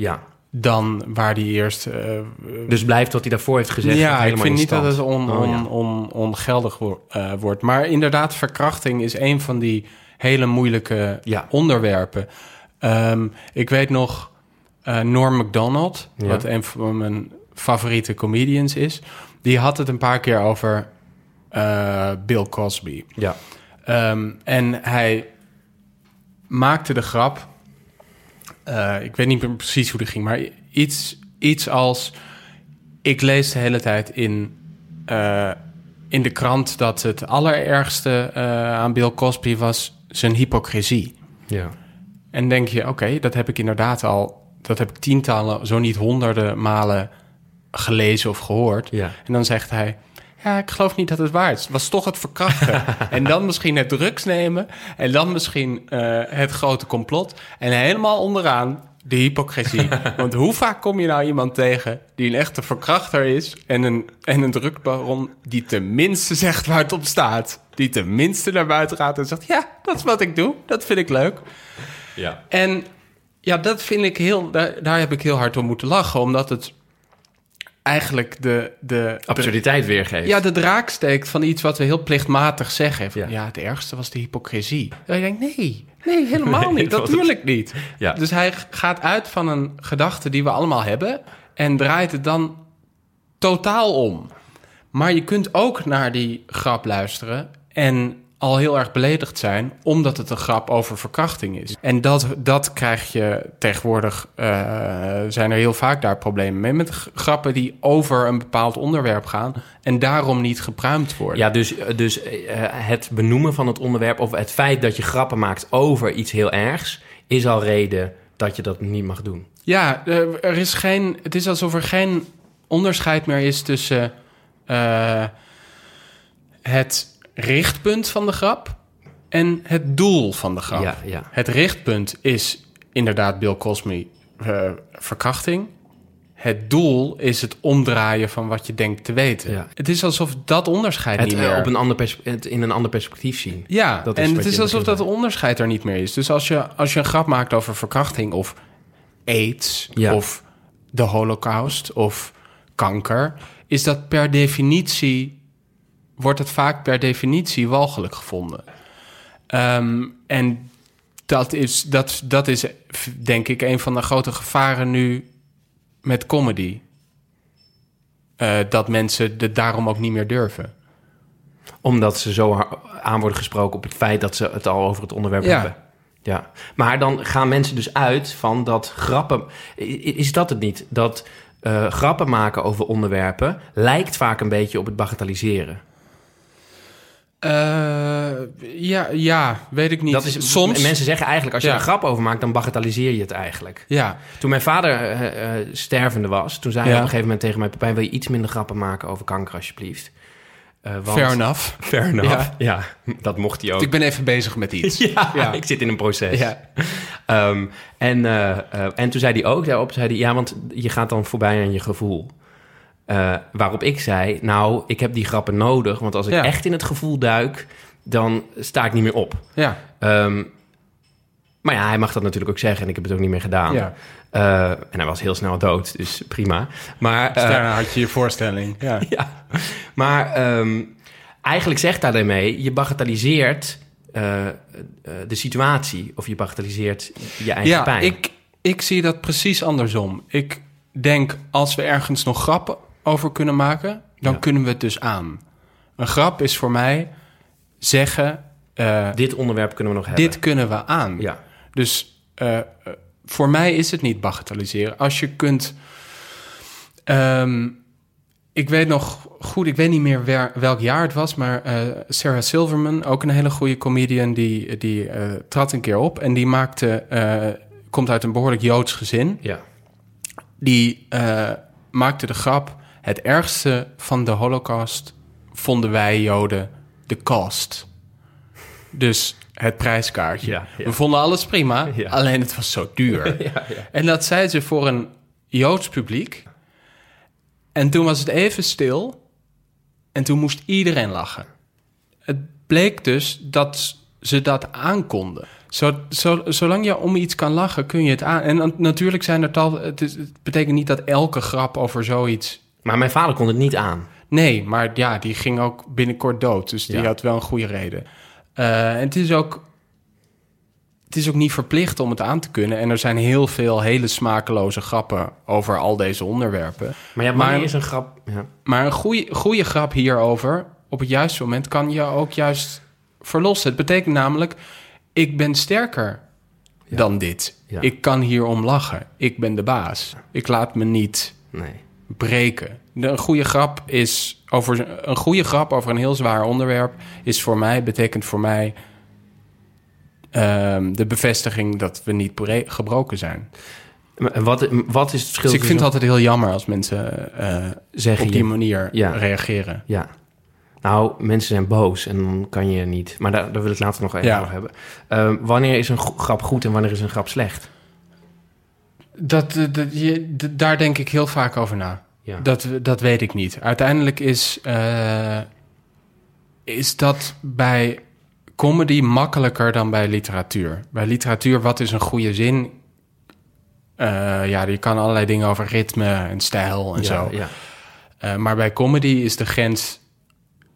Ja. dan waar die eerst. eh, Dus blijft wat hij daarvoor heeft gezegd. ja, ik vind in niet dat het on, Oh, on, on, ongeldig wo- eh, wordt. Maar inderdaad, verkrachting is een van die hele moeilijke Ja. onderwerpen. Ehm, ik weet nog eh Norm MacDonald, Ja. wat een van mijn favoriete comedians is. Die had het een paar keer over Bill Cosby. Ja. Ehm, en hij maakte de grap. Eh, ik weet niet meer precies hoe die ging, maar iets, iets als. Ik lees de hele tijd in, eh, in de krant dat het allerergste eh, aan Bill Cosby was zijn hypocrisie. Ja. En denk je, oké, dat heb ik inderdaad al, dat heb ik tientallen, zo niet honderden malen gelezen of gehoord. Ja. En dan zegt hij, ja, ik geloof niet dat het waar is. Het was toch het verkrachten. en dan misschien het drugs nemen. En dan misschien eh, het grote complot. En helemaal onderaan de hypocrisie. Want hoe vaak kom je nou iemand tegen die een echte verkrachter is... en een, en een drugsbaron die tenminste zegt waar het op staat. Die tenminste naar buiten gaat en zegt... ja, dat is wat ik doe. Dat vind ik leuk. Ja. En ja, dat vind ik heel... Daar, daar heb ik heel hard om moeten lachen. Omdat het eigenlijk de... de, de Absurditeit weergeeft. ja, de draak steekt van iets wat we heel plichtmatig zeggen. Van, Ja. ja. het ergste was de hypocrisie. En je denkt, nee, nee, helemaal Nee, niet. Natuurlijk niet. Ja. Dus hij gaat uit van een gedachte die we allemaal hebben... en draait het dan totaal om. Maar je kunt ook naar die grap luisteren... en al heel erg beledigd zijn... omdat het een grap over verkrachting is. En dat, dat krijg je tegenwoordig... eh, zijn er heel vaak daar problemen mee... met grappen die over een bepaald onderwerp gaan... en daarom niet gepruimd worden. Ja, dus, dus eh, het benoemen van het onderwerp... of het feit dat je grappen maakt over iets heel ergs... is al reden dat je dat niet mag doen. Ja, eh, er is geen, het is alsof er geen onderscheid meer is tussen eh, het richtpunt van de grap en het doel van de grap. Ja, ja. Het richtpunt is inderdaad Bill Cosby eh, verkrachting. Het doel is het omdraaien van wat je denkt te weten. Ja. Het is alsof dat onderscheid Het niet eh, meer... op een ander het in een ander perspectief zien. Ja, Dat is en het is alsof dat onderscheid er niet meer is. Dus als je, als je een grap maakt over verkrachting of aids of de holocaust of kanker, is dat per definitie, wordt het vaak per definitie walgelijk gevonden. Ehm, en dat is, dat, dat is denk ik een van de grote gevaren nu met comedy. Eh, dat mensen het daarom ook niet meer durven. Omdat ze zo aan worden gesproken op het feit dat ze het al over het onderwerp Ja. hebben. Ja, maar dan gaan mensen dus uit van dat grappen... Is dat het niet? Dat eh, grappen maken over onderwerpen lijkt vaak een beetje op het bagatelliseren. Eh, ja, ja, weet ik niet. Dat is, soms. Mensen zeggen eigenlijk, als je Ja. er een grap over maakt, dan bagatelliseer je het eigenlijk. Ja, Toen mijn vader eh, eh, stervende was, toen zei hij op een gegeven moment tegen mij... Pepijn, wil je iets minder grappen maken over kanker, alsjeblieft? Want- fair enough. Fair enough. Ja. Ja. dat mocht hij ook. Ik ben even bezig met iets. Ja, ik zit in een proces. Ja. Ehm, en, en toen zei hij ook daarop, zei hij, ja, want je gaat dan voorbij aan je gevoel. Eh, waarop ik zei, nou, ik heb die grappen nodig, want als ik Ja. echt in het gevoel duik, dan sta ik niet meer op. Ja, Ehm, maar ja, hij mag dat natuurlijk ook zeggen en ik heb het ook niet meer gedaan. ja. Eh, en hij was heel snel dood, dus prima. Maar, Dus eh, daarna had je je voorstelling. Ja. ja. Maar ehm, eigenlijk zegt hij daarmee, je bagatelliseert de situatie of je bagatelliseert je eigen Ja, pijn. ik, ik zie dat precies andersom. Ik denk, als we ergens nog grappen over kunnen maken, dan Ja. kunnen we het dus aan. Een grap is voor mij zeggen, eh, Dit onderwerp kunnen we nog hebben. dit kunnen we aan. Ja. Dus eh, eh, voor mij is het niet bagatelliseren. Als je kunt. ehm, ik weet nog goed, ik weet niet meer wer- welk jaar het was, maar Sarah Silverman, ook een hele goede comedian, die, die eh, trad een keer op en die maakte, komt uit een behoorlijk joods gezin. Ja. Die maakte de grap: het ergste van de Holocaust vonden wij Joden de cost. Dus het prijskaartje. Ja, ja. We vonden alles prima, Ja. alleen het was zo duur. En dat zei ze voor een Joods publiek. En toen was het even stil. En toen moest iedereen lachen. Het bleek dus dat ze dat aankonden. Zo, zo, zolang je om iets kan lachen, kun je het aan. En natuurlijk zijn er tal. Het, is, het betekent niet dat elke grap over zoiets. Maar mijn vader kon het niet aan. Nee, maar ja, die ging ook binnenkort dood. Dus die Ja. had wel een goede reden. Eh, en het is ook. Het is ook niet verplicht om het aan te kunnen. En er zijn heel veel hele smakeloze grappen over al deze onderwerpen. Maar ja, wanneer Maar- is een grap... Ja. Maar een goede, goede grap hierover, op het juiste moment, kan je ook juist verlossen. Het betekent namelijk, ik ben sterker Ja. dan dit. Ik kan hierom lachen. Ik ben de baas. Ik laat me niet Nee. Breken. De- Een goede grap is over een goede grap over een heel zwaar onderwerp is voor mij betekent voor mij ehm, de bevestiging dat we niet gebroken zijn. En wat, wat is het verschil Dus ik vind het altijd heel jammer als mensen eh, Zeggen op die manier Ja. reageren. Ja. Nou, mensen zijn boos en dan kan je niet... Maar daar, daar wil ik later nog even Ja. over hebben. Ehm, wanneer is een grap goed en wanneer is een grap slecht? Dat, eh, dat, je, daar denk ik heel vaak over na. Ja. Dat, dat weet ik niet. Uiteindelijk is, eh, is dat bij comedy makkelijker dan bij literatuur. Bij literatuur, wat is een goede zin? Eh, ja, je kan allerlei dingen over ritme en stijl en ja, zo. Ja. Maar bij comedy is de grens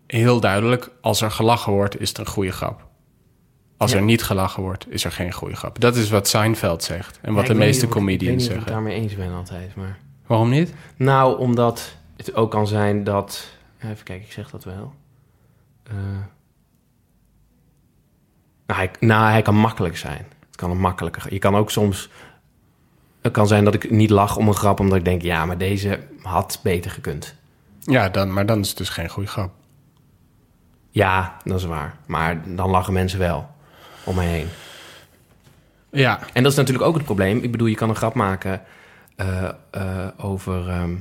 heel duidelijk. Als er gelachen wordt, is het een goede grap. Als Ja. er niet gelachen wordt, is er geen goede grap. Dat is wat Seinfeld zegt en wat Ja, de meeste niet of ik- comedians Ik zeggen. ik daarmee eens ben altijd, maar... Waarom niet? Nou, omdat het ook kan zijn dat... Even kijken, ik zeg dat wel. Eh, nou, hij, nou, hij kan makkelijk zijn. Het kan een makkelijker... Je kan ook soms... Het kan zijn dat ik niet lach om een grap... omdat ik denk, ja, maar deze had beter gekund. Ja, dan, maar dan is het dus geen goede grap. Ja, dat is waar. Maar dan lachen mensen wel om mij heen. Ja, En dat is natuurlijk ook het probleem. Ik bedoel, je kan een grap maken eh, eh, over... ehm,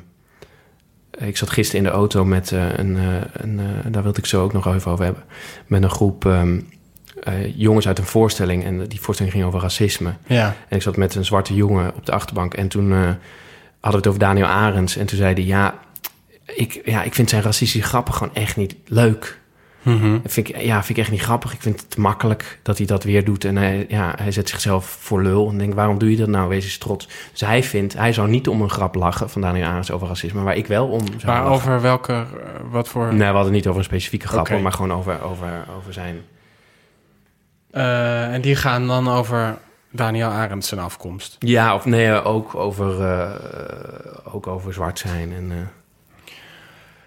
ik zat gisteren in de auto met eh, een... een daar wilde ik zo ook nog even over hebben. Met een groep ehm, eh, jongens uit een voorstelling. En die voorstelling ging over racisme. ja. En ik zat met een zwarte jongen op de achterbank. En toen hadden we het over Daniel Arends. En toen zei hij... Ja ik, ja, ik vind zijn racistische grappen gewoon echt niet leuk. Mhm. Dat vind ik, ja, vind ik echt niet grappig. Ik vind het makkelijk dat hij dat weer doet. En hij, ja, hij zet zichzelf voor lul. En denk, waarom doe je dat nou? Wees eens trots. Dus hij vindt, hij zou niet om een grap lachen van Daniel Arends over racisme. Waar ik wel om zou Maar over welke, eh, wat voor... Nee, we hadden het niet over een specifieke grap, maar gewoon over, over, over zijn... Eh, en die gaan dan over Daniel Arendt zijn afkomst. Ja, of nee, ook over, eh, ook over zwart zijn. En,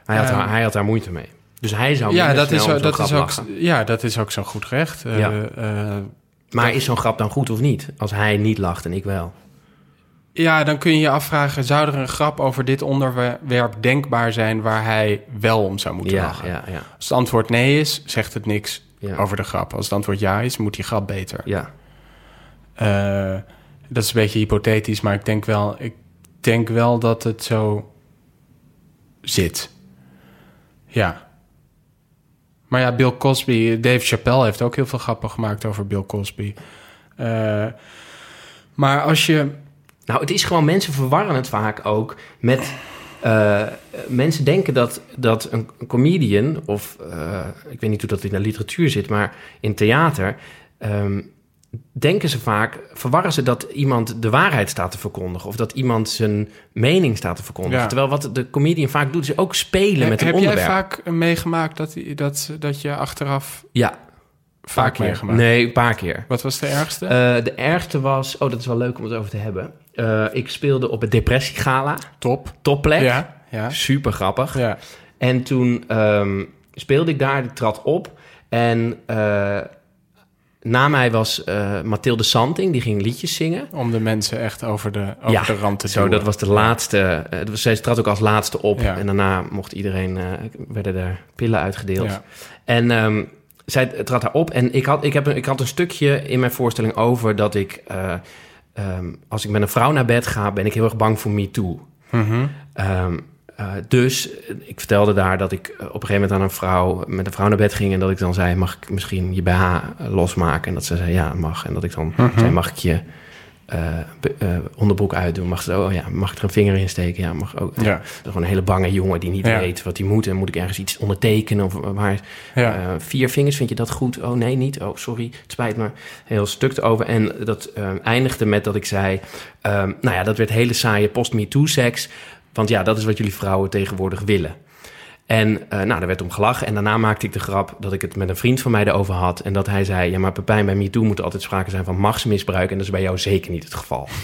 hij, had Ehm. hij had daar moeite mee. Dus hij zou Ja dat, is, dat is ook, lachen. ja, dat is ook zo'n goed recht. Eh, Ja. eh, Maar is zo'n grap dan goed of niet? Als hij niet lacht en ik wel. ja, dan kun je je afvragen... zou er een grap over dit onderwerp denkbaar zijn... waar hij wel om zou moeten Ja, lachen? ja, ja, Als het antwoord nee is, zegt het niks over de grap. Als het antwoord ja is, moet die grap beter. Ja, Eh, dat is een beetje hypothetisch, maar ik denk wel, ik denk wel dat het zo zit. Ja. Maar ja, Bill Cosby, Dave Chappelle heeft ook heel veel grappen gemaakt over Bill Cosby. Eh, maar als je. Nou, het is gewoon, mensen verwarren het vaak ook met... eh, mensen denken dat, dat een comedian, of eh, ik weet niet hoe dat in de literatuur zit, maar in theater, ehm, denken ze vaak, verwarren ze dat iemand de waarheid staat te verkondigen, of dat iemand zijn mening staat te verkondigen. Ja. Terwijl wat de comedian vaak doet, is ook spelen met een heb onderwerp. jij vaak meegemaakt dat, dat, dat je achteraf Ja, vaak keer. meegemaakt? Nee, een paar keer. Wat was de ergste? Eh, de ergste was, oh, dat is wel leuk om het over te hebben. Eh, ik speelde op het depressiegala, Top. topplek. Ja, ja. Super grappig. ja. En toen ehm, speelde ik daar, ik trad op. En eh, na mij was eh Mathilde Santing, die ging liedjes zingen. Om de mensen echt over de, over Ja, de rand te Zo, duwen. dat was de laatste. was- zij trad ook als laatste op. Ja. En daarna mocht iedereen, eh, werden er pillen uitgedeeld. Ja. En ehm, zij trad daar op. En ik had, ik, heb een, ik had een stukje in mijn voorstelling over dat ik... eh, ehm, als ik met een vrouw naar bed ga, ben ik heel erg bang voor me too. Mhm. Ehm, eh, dus eh, ik vertelde daar dat ik eh, op een gegeven moment aan een vrouw met een vrouw naar bed ging en dat ik dan zei: Mag ik misschien je BH losmaken? En dat ze zei: Ja, mag. En dat ik dan Mhm. zei: Mag ik je onderbroek uitdoen? Mag, ze, oh, ja, mag ik er een vinger in steken? Ja, mag ook. Ja. Dat is gewoon een hele bange jongen die niet Ja. weet wat hij moet. En moet ik ergens iets ondertekenen? Of waar, Ja. vier vingers, vind je dat goed? Oh nee, niet. Oh, sorry, het spijt me. Heel stuk erover. En dat eindigde met dat ik zei... ehm, nou ja, dat werd hele saaie post-me-too-seks. Want ja, dat is wat jullie vrouwen tegenwoordig willen. En eh, nou, daar werd om gelachen. En daarna maakte ik de grap dat ik het met een vriend van mij erover had. En dat hij zei, ja, maar Pepijn, bij MeToo moet er altijd sprake zijn van machtsmisbruik. En dat is bij jou zeker niet het geval.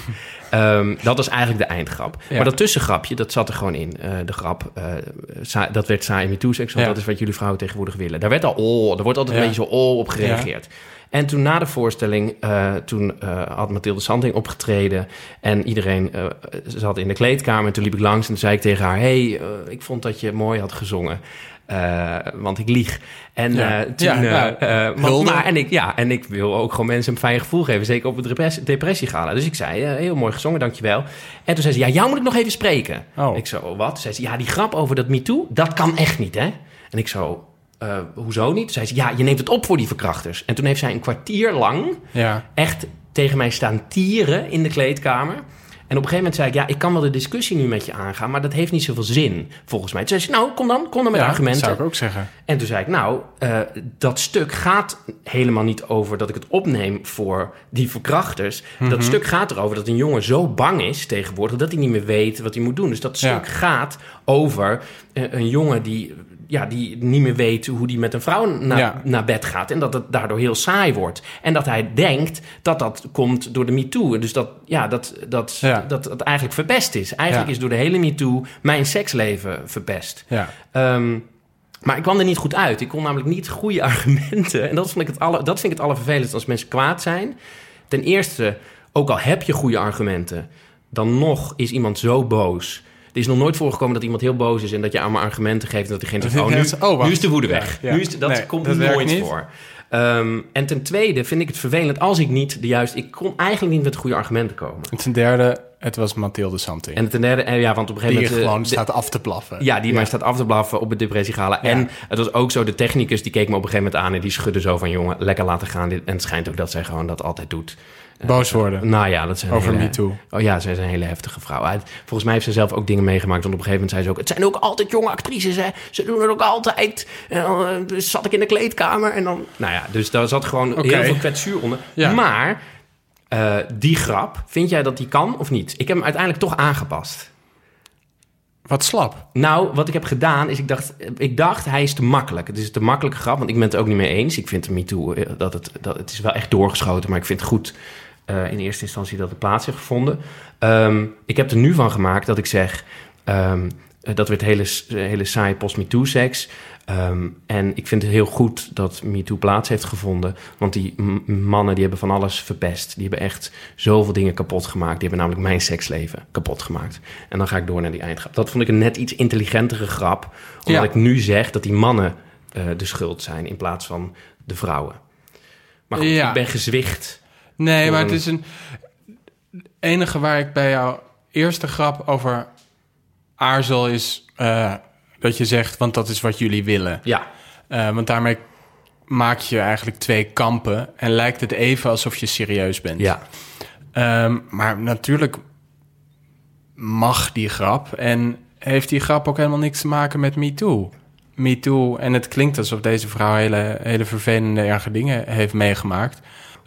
Ehm, dat was eigenlijk de eindgrap. Ja. Maar dat tussengrapje, dat zat er gewoon in. Eh, de grap, eh, sa- dat werd saai MeToo-seks, want Ja. dat is wat jullie vrouwen tegenwoordig willen. Daar werd al, oh, er wordt altijd Ja. een beetje zo oh op gereageerd. En toen na de voorstelling, eh, toen eh, had Mathilde Santing opgetreden en iedereen eh, zat in de kleedkamer. En toen liep ik langs en toen zei ik tegen haar, hey, ik vond dat je mooi had gezongen. Want ik lieg. En Ja. toen, Ja, nou, want- hulde. maar, en, ik, ja, en ik wil ook gewoon mensen een fijn gevoel geven. Zeker op het depressie, depressiegala. Dus ik zei, heel mooi gezongen, dankjewel. En toen zei ze, ja, jou moet ik nog even spreken. Oh. Ik zo, "Oh, wat? Zei ze, ja, die grap over dat MeToo, dat kan echt niet, hè? En ik zo, "Eh, hoezo niet? Toen zei ze, ja, je neemt het op voor die verkrachters. En toen heeft zij een kwartier lang Ja. echt tegen mij staan tieren in de kleedkamer. En op een gegeven moment zei ik, ja, ik kan wel de discussie nu met je aangaan, maar dat heeft niet zoveel zin, volgens mij. Toen zei ze, nou, kom dan, kom dan met Ja, argumenten. zou ik ook zeggen. En toen zei ik, nou, eh, dat stuk gaat helemaal niet over dat ik het opneem voor die verkrachters. Mhm. Dat stuk gaat erover dat een jongen zo bang is tegenwoordig dat hij niet meer weet wat hij moet doen. Dus dat Ja. stuk gaat over eh, een jongen die, ja, die niet meer weet hoe die met een vrouw na- Ja. naar bed gaat. En dat het daardoor heel saai wordt. En dat hij denkt dat dat komt door de MeToo. Dus dat, ja, dat, dat, Ja. dat het eigenlijk verpest is. Eigenlijk Ja. is door de hele MeToo mijn seksleven verpest. Ja. Ehm, maar ik kwam er niet goed uit. Ik kon namelijk niet goede argumenten. En dat vind ik het, aller, dat vind ik het allervervelendst als mensen kwaad zijn. Ten eerste, ook al heb je goede argumenten, dan nog is iemand zo boos. Er is nog nooit voorgekomen dat iemand heel boos is en dat je allemaal argumenten geeft en dat diegene zegt: oh, nu, oh, nu is de woede weg. Ja, ja. Nu is de- dat Nee, komt dat nooit niet. voor. Ehm, en ten tweede vind ik het vervelend als ik niet de juiste. Ik kon eigenlijk niet met goede argumenten komen. En ten derde, het was Mathilde Santing. En ten derde, eh, ja, want op een gegeven die moment. eh, gewoon de- staat af te blaffen. ja, die mij staat af te blaffen op het depressiegala. Ja. En het was ook zo, de technicus die keek me op een gegeven moment aan... en die schudde zo van, jongen, lekker laten gaan. En het schijnt ook dat zij gewoon dat altijd doet. Boos worden. Nou ja, dat zijn Over hele, MeToo. Oh ja, zij is een hele heftige vrouw. Volgens mij heeft ze zelf ook dingen meegemaakt. Want op een gegeven moment zei ze ook... het zijn ook altijd jonge actrices, hè. Ze doen het ook altijd. En dan eh, dus zat ik in de kleedkamer en dan... Nou ja, dus daar zat gewoon heel veel kwetsuur onder. Ja. Maar eh, die grap, vind jij dat die kan of niet? Ik heb hem uiteindelijk toch aangepast. Wat slap. Nou, wat ik heb gedaan is, ik dacht, ik dacht hij is te makkelijk. Het is te makkelijke grap, want ik ben het ook niet mee eens. Ik vind Me Too, eh, dat het, dat het is wel echt doorgeschoten, maar ik vind het goed in eerste instantie dat het plaats heeft gevonden. Um, ik heb er nu van gemaakt dat ik zeg, um, dat werd hele, hele saai post-Me Too-seks. Um, en ik vind het heel goed dat MeToo plaats heeft gevonden. Want die mannen die hebben van alles verpest. Die hebben echt zoveel dingen kapot gemaakt. Die hebben namelijk mijn seksleven kapot gemaakt. En dan ga ik door naar die eindgrap. Dat vond ik een net iets intelligentere grap. Omdat ik nu zeg dat die mannen uh, de schuld zijn in plaats van de vrouwen. Maar goed, ja. ik ben gezwicht. Nee, maar het is een... enige waar ik bij jouw eerste grap over aarzel is... Uh, dat je zegt, want dat is wat jullie willen. Ja. Uh, want daarmee maak je eigenlijk twee kampen en lijkt het even alsof je serieus bent. Ja. Um, maar natuurlijk mag die grap en heeft die grap ook helemaal niks te maken met Me Too. Me Too, en het klinkt alsof deze vrouw hele, hele vervelende, erge dingen heeft meegemaakt.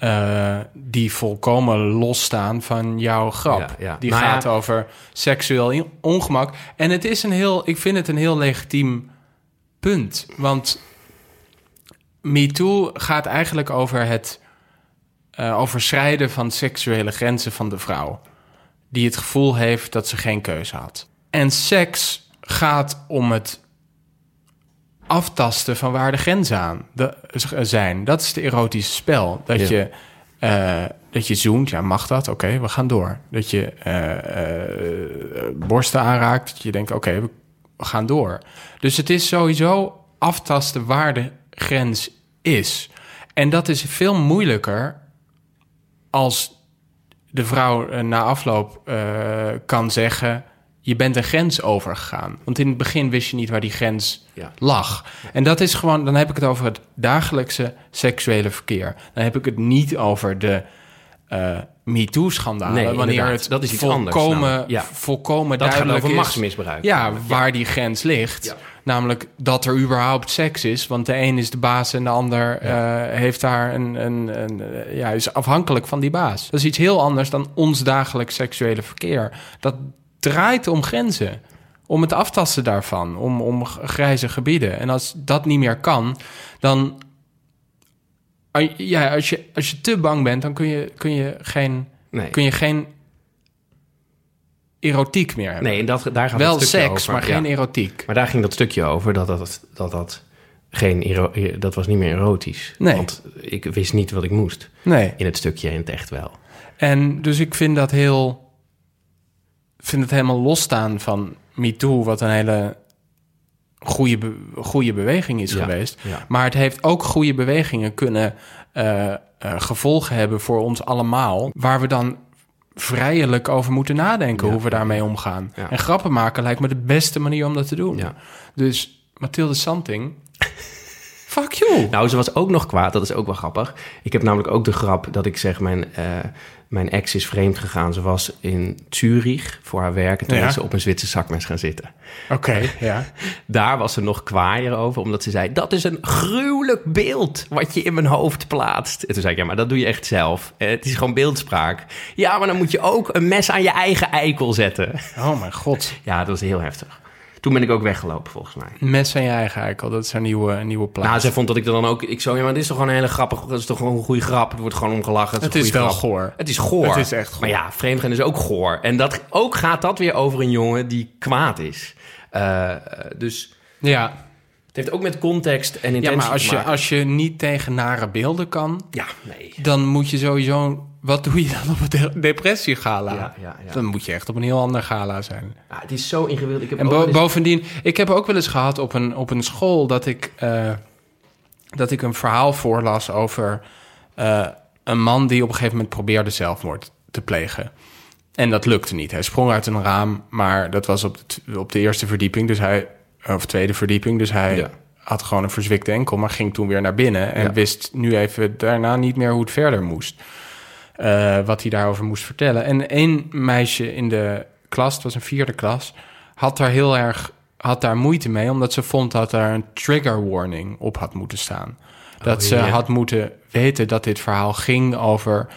Uh, die volkomen losstaan van jouw grap. Ja, ja. Die Nou gaat ja. over seksueel ongemak. En het is een heel, ik vind het een heel legitiem punt. Want MeToo gaat eigenlijk over het uh, overschrijden van seksuele grenzen van de vrouw. Die het gevoel heeft dat ze geen keuze had. En seks gaat om het aftasten van waar de grenzen aan de, zijn. Dat is het erotische spel. Dat, Ja. je, eh, dat je zoent, ja, mag dat? Oké, we gaan door. Dat je eh, eh, borsten aanraakt, dat je denkt, oké, we, we gaan door. Dus het is sowieso aftasten waar de grens is. En dat is veel moeilijker als de vrouw na afloop kan zeggen... je bent een grens overgegaan. Want in het begin wist je niet waar die grens Ja. lag. En dat is gewoon, dan heb ik het over het dagelijkse seksuele verkeer. Dan heb ik het niet over de eh MeToo-schandalen. Nee, wanneer inderdaad. het Dat is iets volkomen, anders namelijk. Ja. volkomen Dat duidelijk over is... machtsmisbruik. Ja, waar die grens ligt. Namelijk dat er überhaupt seks is. Want de een is de baas en de ander eh, heeft daar een, een, een, ja, is afhankelijk van die baas. Dat is iets heel anders dan ons dagelijks seksuele verkeer. Dat draait om grenzen. Om het aftasten daarvan. Om, om grijze gebieden. En als dat niet meer kan, dan. Ja, als je, als je te bang bent, dan kun je, kun je, geen, Nee. kun je geen erotiek meer hebben. Nee, en dat, daar gaat Wel het stukje seks, over. maar geen erotiek. Maar daar ging dat stukje over, dat dat, dat, dat geen ero- dat was niet meer erotisch. Nee. Want ik wist niet wat ik moest. Nee. In het stukje in het echt wel. En dus ik vind dat heel... vind het helemaal losstaan van MeToo... wat een hele goede, be- goede beweging is Ja, geweest. ja. Maar het heeft ook goede bewegingen kunnen eh, eh, gevolgen hebben voor ons allemaal... waar we dan vrijelijk over moeten nadenken Ja. hoe we daarmee omgaan. En grappen maken lijkt me de beste manier om dat te doen. Dus Mathilde Santing... fuck you! Nou, ze was ook nog kwaad. Dat is ook wel grappig. Ik heb namelijk ook de grap dat ik zeg... mijn, eh, mijn ex is vreemd gegaan. Ze was in Zurich voor haar werk... en toen Ja. is ze op een Zwitser zakmes gaan zitten. Oké, ja. Daar was ze nog kwaaier over, omdat ze zei... dat is een gruwelijk beeld wat je in mijn hoofd plaatst. En toen zei ik, ja, maar dat doe je echt zelf. Eh, Het is gewoon beeldspraak. Ja, maar dan moet je ook een mes aan je eigen eikel zetten. Oh mijn god. Ja, dat was heel heftig. Toen ben ik ook weggelopen, volgens mij. Mes aan je eigen eikel, dat is nieuwe, nieuwe plaats. Nou, zij vond dat ik er dan ook... Ik zo, ja, maar dit is toch gewoon een hele grappige... Dat is toch gewoon een goede grap. Het wordt gewoon omgelachen. het is goede wel grap. goor. Het is goor. Het is echt goor. Maar ja, vreemdgaan is ook goor. En dat, ook gaat dat weer over een jongen die kwaad is. Eh, eh, dus Ja, het heeft ook met context en intentie ja maar als te je, als je niet tegen nare beelden kan... Ja, nee. dan moet je sowieso... Wat doe je dan op een de- depressiegala? Ja, ja, ja. Dan moet je echt op een heel ander gala zijn. Ja, het is zo ingewikkeld. Ik heb En bo- eens- bovendien, ik heb ook wel eens gehad op een, op een school... dat ik, eh, dat ik een verhaal voorlas over eh, een man... die op een gegeven moment probeerde zelfmoord te plegen. En dat lukte niet. Hij sprong uit een raam, maar dat was op de, op de eerste verdieping. Dus hij, of tweede verdieping. Dus hij Ja. had gewoon een verzwikte enkel, maar ging toen weer naar binnen. En Ja. wist nu even daarna niet meer hoe het verder moest. Eh, wat hij daarover moest vertellen. En één meisje in de klas, het was een vierde klas, had daar heel erg had daar moeite mee, omdat ze vond dat er een trigger warning op had moeten staan. Dat Oh, ze had moeten weten dat dit verhaal ging over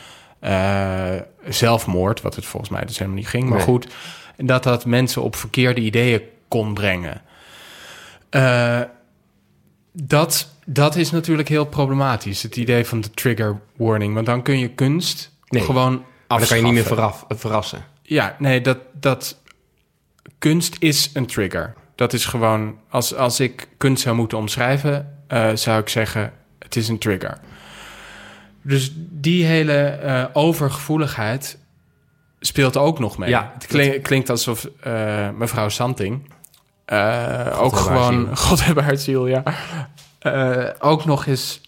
eh, zelfmoord, wat het volgens mij dus helemaal niet ging, maar Nee. goed. Dat dat mensen op verkeerde ideeën kon brengen. Eh, dat, dat is natuurlijk heel problematisch, het idee van de trigger warning. Want dan kun je kunst Nee, gewoon Maar dan kan je niet meer afschaffen. veraf, verrassen. Ja, nee, dat, dat kunst is een trigger. Dat is gewoon, als, als ik kunst zou moeten omschrijven, eh, zou ik zeggen, het is een trigger. Dus die hele eh, overgevoeligheid speelt ook nog mee. Ja, het klink- klinkt alsof eh, mevrouw Santing ook gewoon. God hebben haar ziel, ja, Eh, ook nog eens,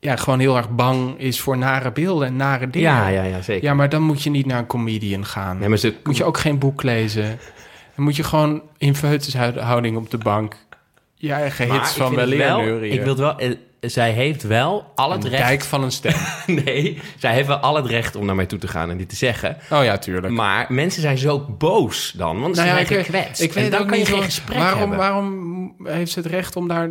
ja, gewoon heel erg bang is voor nare beelden en nare dingen. Ja, ja, ja, zeker. Ja, maar dan moet je niet naar een comedian gaan. Nee, maar ze, Moet je ook geen boek lezen. Dan moet je gewoon in feutushouding op de bank je eigen maar hits ik van wel neurieën. Ik wil wel... eh, zij heeft wel al het Een recht... kijk van een stem. Nee, zij heeft wel al het recht om naar mij toe te gaan en dit te zeggen. Oh ja, tuurlijk. Maar mensen zijn zo boos dan, want ze Nou ja, zijn ik, gekwetst. ik En weet dan kan je niet geen gesprek waarom, hebben. Waarom heeft ze het recht om daar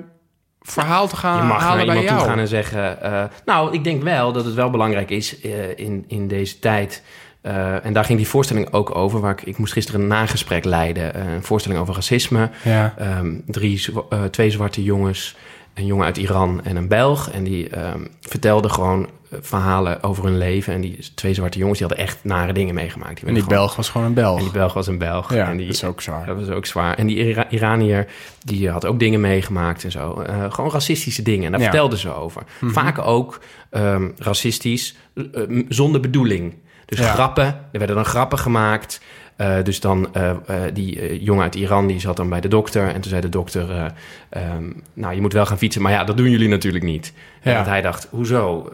verhaal te gaan Je mag naar halen bij iemand jou? toe gaan en zeggen... eh, nou, ik denk wel dat het wel belangrijk is eh, in, in deze tijd... eh, en daar ging die voorstelling ook over. Waar ik, ik moest gisteren een nagesprek leiden. eh, een voorstelling over racisme. Ja. Ehm, drie, eh, twee zwarte jongens, een jongen uit Iran en een Belg. En die ehm, vertelden gewoon verhalen over hun leven. En die twee zwarte jongens die hadden echt nare dingen meegemaakt. En die werden gewoon- Belg was gewoon een Belg. En die Belg was een Belg. ja, en die, dat is ook zwaar. dat was ook zwaar. En die Ira- Iranier, die had ook dingen meegemaakt en zo. Eh, gewoon racistische dingen. En daar Ja. vertelden ze over. Vaak ook ehm, racistisch, eh, eh, zonder bedoeling. Dus Ja. grappen, er werden dan grappen gemaakt. Eh, dus dan, eh, die jongen uit Iran, die zat dan bij de dokter. En toen zei de dokter, eh, ehm, nou, je moet wel gaan fietsen. Maar ja, dat doen jullie natuurlijk niet. En Ja. hij dacht, hoezo?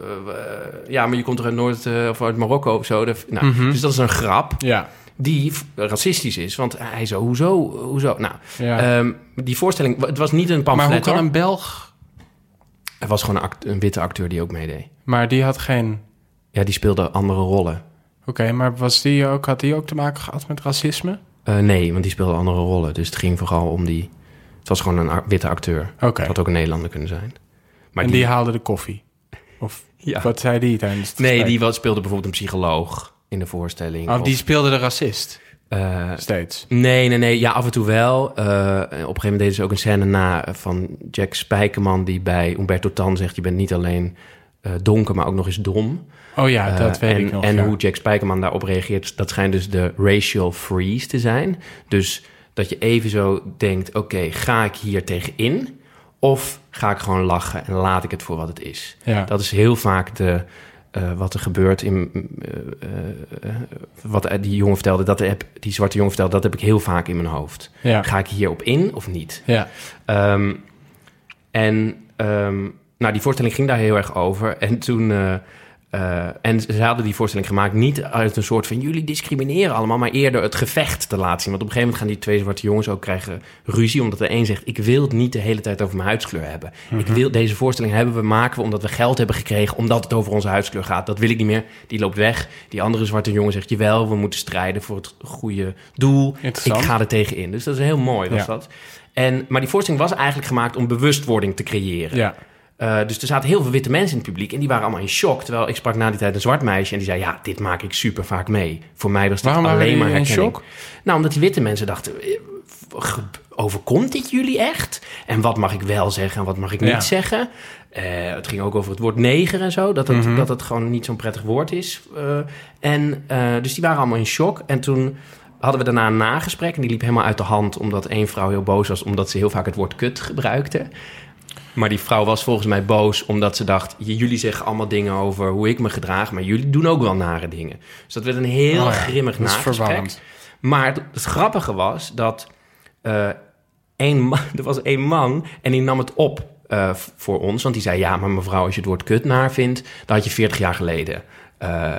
Ja, maar je komt toch uit Noord- of uit Marokko of zo? Dat- nou, Mhm. Dus dat is een grap Ja. die racistisch is. Want hij zo, hoezo, hoezo? Nou, ja. ehm, die voorstelling, het was niet een pamflet. maar hoe kan een Belg... Het was gewoon een, act- een witte acteur die ook meedeed. Maar die had geen... Ja, die speelde andere rollen. Oké, maar was die ook, had die ook te maken gehad met racisme? Eh, nee, want die speelde andere rollen. Dus het ging vooral om die... Het was gewoon een witte acteur. Oké. Het had ook een Nederlander kunnen zijn. Maar en die, haalde de koffie? Of ja. wat zei die tijdens het Nee, gesprek? die speelde bijvoorbeeld een psycholoog in de voorstelling. Oh, Of, die speelde de racist eh, steeds. Nee, nee, nee. Ja, af en toe wel. Eh, op een gegeven moment deden ze ook een scène na van Jack Spijkerman... die bij Umberto Tan zegt... je bent niet alleen donker, maar ook nog eens dom. Oh ja, dat Eh, weet en, ik nog. En ja. hoe Jack Spijkerman daarop reageert... dat schijnt dus de racial freeze te zijn. Dus dat je even zo denkt... oké, ga ik hier tegenin... of ga ik gewoon lachen en laat ik het voor wat het is? ja. Dat is heel vaak de, eh, wat er gebeurt in... eh, eh, wat die jongen vertelde, dat heb, die zwarte jongen vertelde... dat heb ik heel vaak in mijn hoofd. ja. Ga ik hierop in of niet? ja. Ehm, en ehm, nou, die voorstelling ging daar heel erg over. En toen. Eh, en ze hadden die voorstelling gemaakt niet uit een soort van jullie discrimineren allemaal, maar eerder het gevecht te laten zien. Want op een gegeven moment gaan die twee zwarte jongens ook krijgen ruzie, omdat de een zegt: Ik wil het niet de hele tijd over mijn huidskleur hebben. Ik wil deze voorstelling hebben we maken we omdat we geld hebben gekregen, omdat het over onze huidskleur gaat. Dat wil ik niet meer. Die loopt weg. Die andere zwarte jongen zegt: Jawel, we moeten strijden voor het goede doel. Ik ga er tegenin. Dus dat is heel mooi, was Ja. dat. En, maar die voorstelling was eigenlijk gemaakt om bewustwording te creëren. ja. Eh, dus er zaten heel veel witte mensen in het publiek en die waren allemaal in shock. Terwijl ik sprak na die tijd een zwart meisje en die zei: Ja, dit maak ik super vaak mee. Voor mij was dit Waarom waren alleen maar in shock? Nou, omdat die witte mensen dachten: eh, Overkomt dit jullie echt? En wat mag ik wel zeggen en wat mag ik Ja. niet zeggen? Eh, het ging ook over het woord neger en zo. Dat het, Mhm. dat het gewoon niet zo'n prettig woord is. En dus die waren allemaal in shock. En toen hadden we daarna een nagesprek. En die liep helemaal uit de hand. Omdat één vrouw heel boos was. Omdat ze heel vaak het woord kut gebruikte. Maar die vrouw was volgens mij boos. Omdat ze dacht. "J- Jullie zeggen allemaal dingen over hoe ik me gedraag. Maar jullie doen ook wel nare dingen. Dus dat werd een heel Oh ja, grimmig dat nagesprek. Maar het, het grappige was dat eh één man, er was één man en die nam het op eh, voor ons. Want die zei, ja, maar mevrouw, als je het woord kut naar vindt... dan had je 40 jaar geleden. Eh,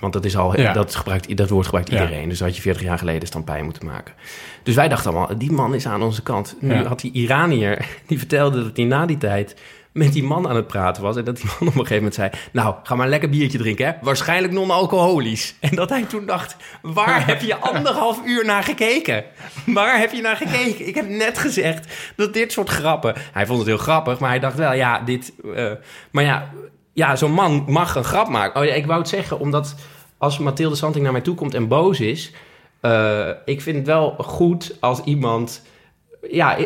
want dat, is al, Ja. dat, gebruikt, dat woord gebruikt Ja. iedereen. Dus dat had je 40 jaar geleden stampij moeten maken. Dus wij dachten allemaal, die man is aan onze kant. Nu Ja. had die Iranier, die vertelde dat hij na die tijd met die man aan het praten was. En dat die man op een gegeven moment zei... nou, ga maar een lekker biertje drinken, hè? Waarschijnlijk non-alcoholisch. En dat hij toen dacht... waar heb je anderhalf uur naar gekeken? Waar heb je naar gekeken? Ik heb net gezegd dat dit soort grappen... Hij vond het heel grappig, maar hij dacht wel... ja, dit... eh, maar ja, ja zo'n man mag een grap maken. Oh ja, ik wou het zeggen, omdat... als Mathilde Santing naar mij toe komt en boos is... eh, ik vind het wel goed als iemand ja,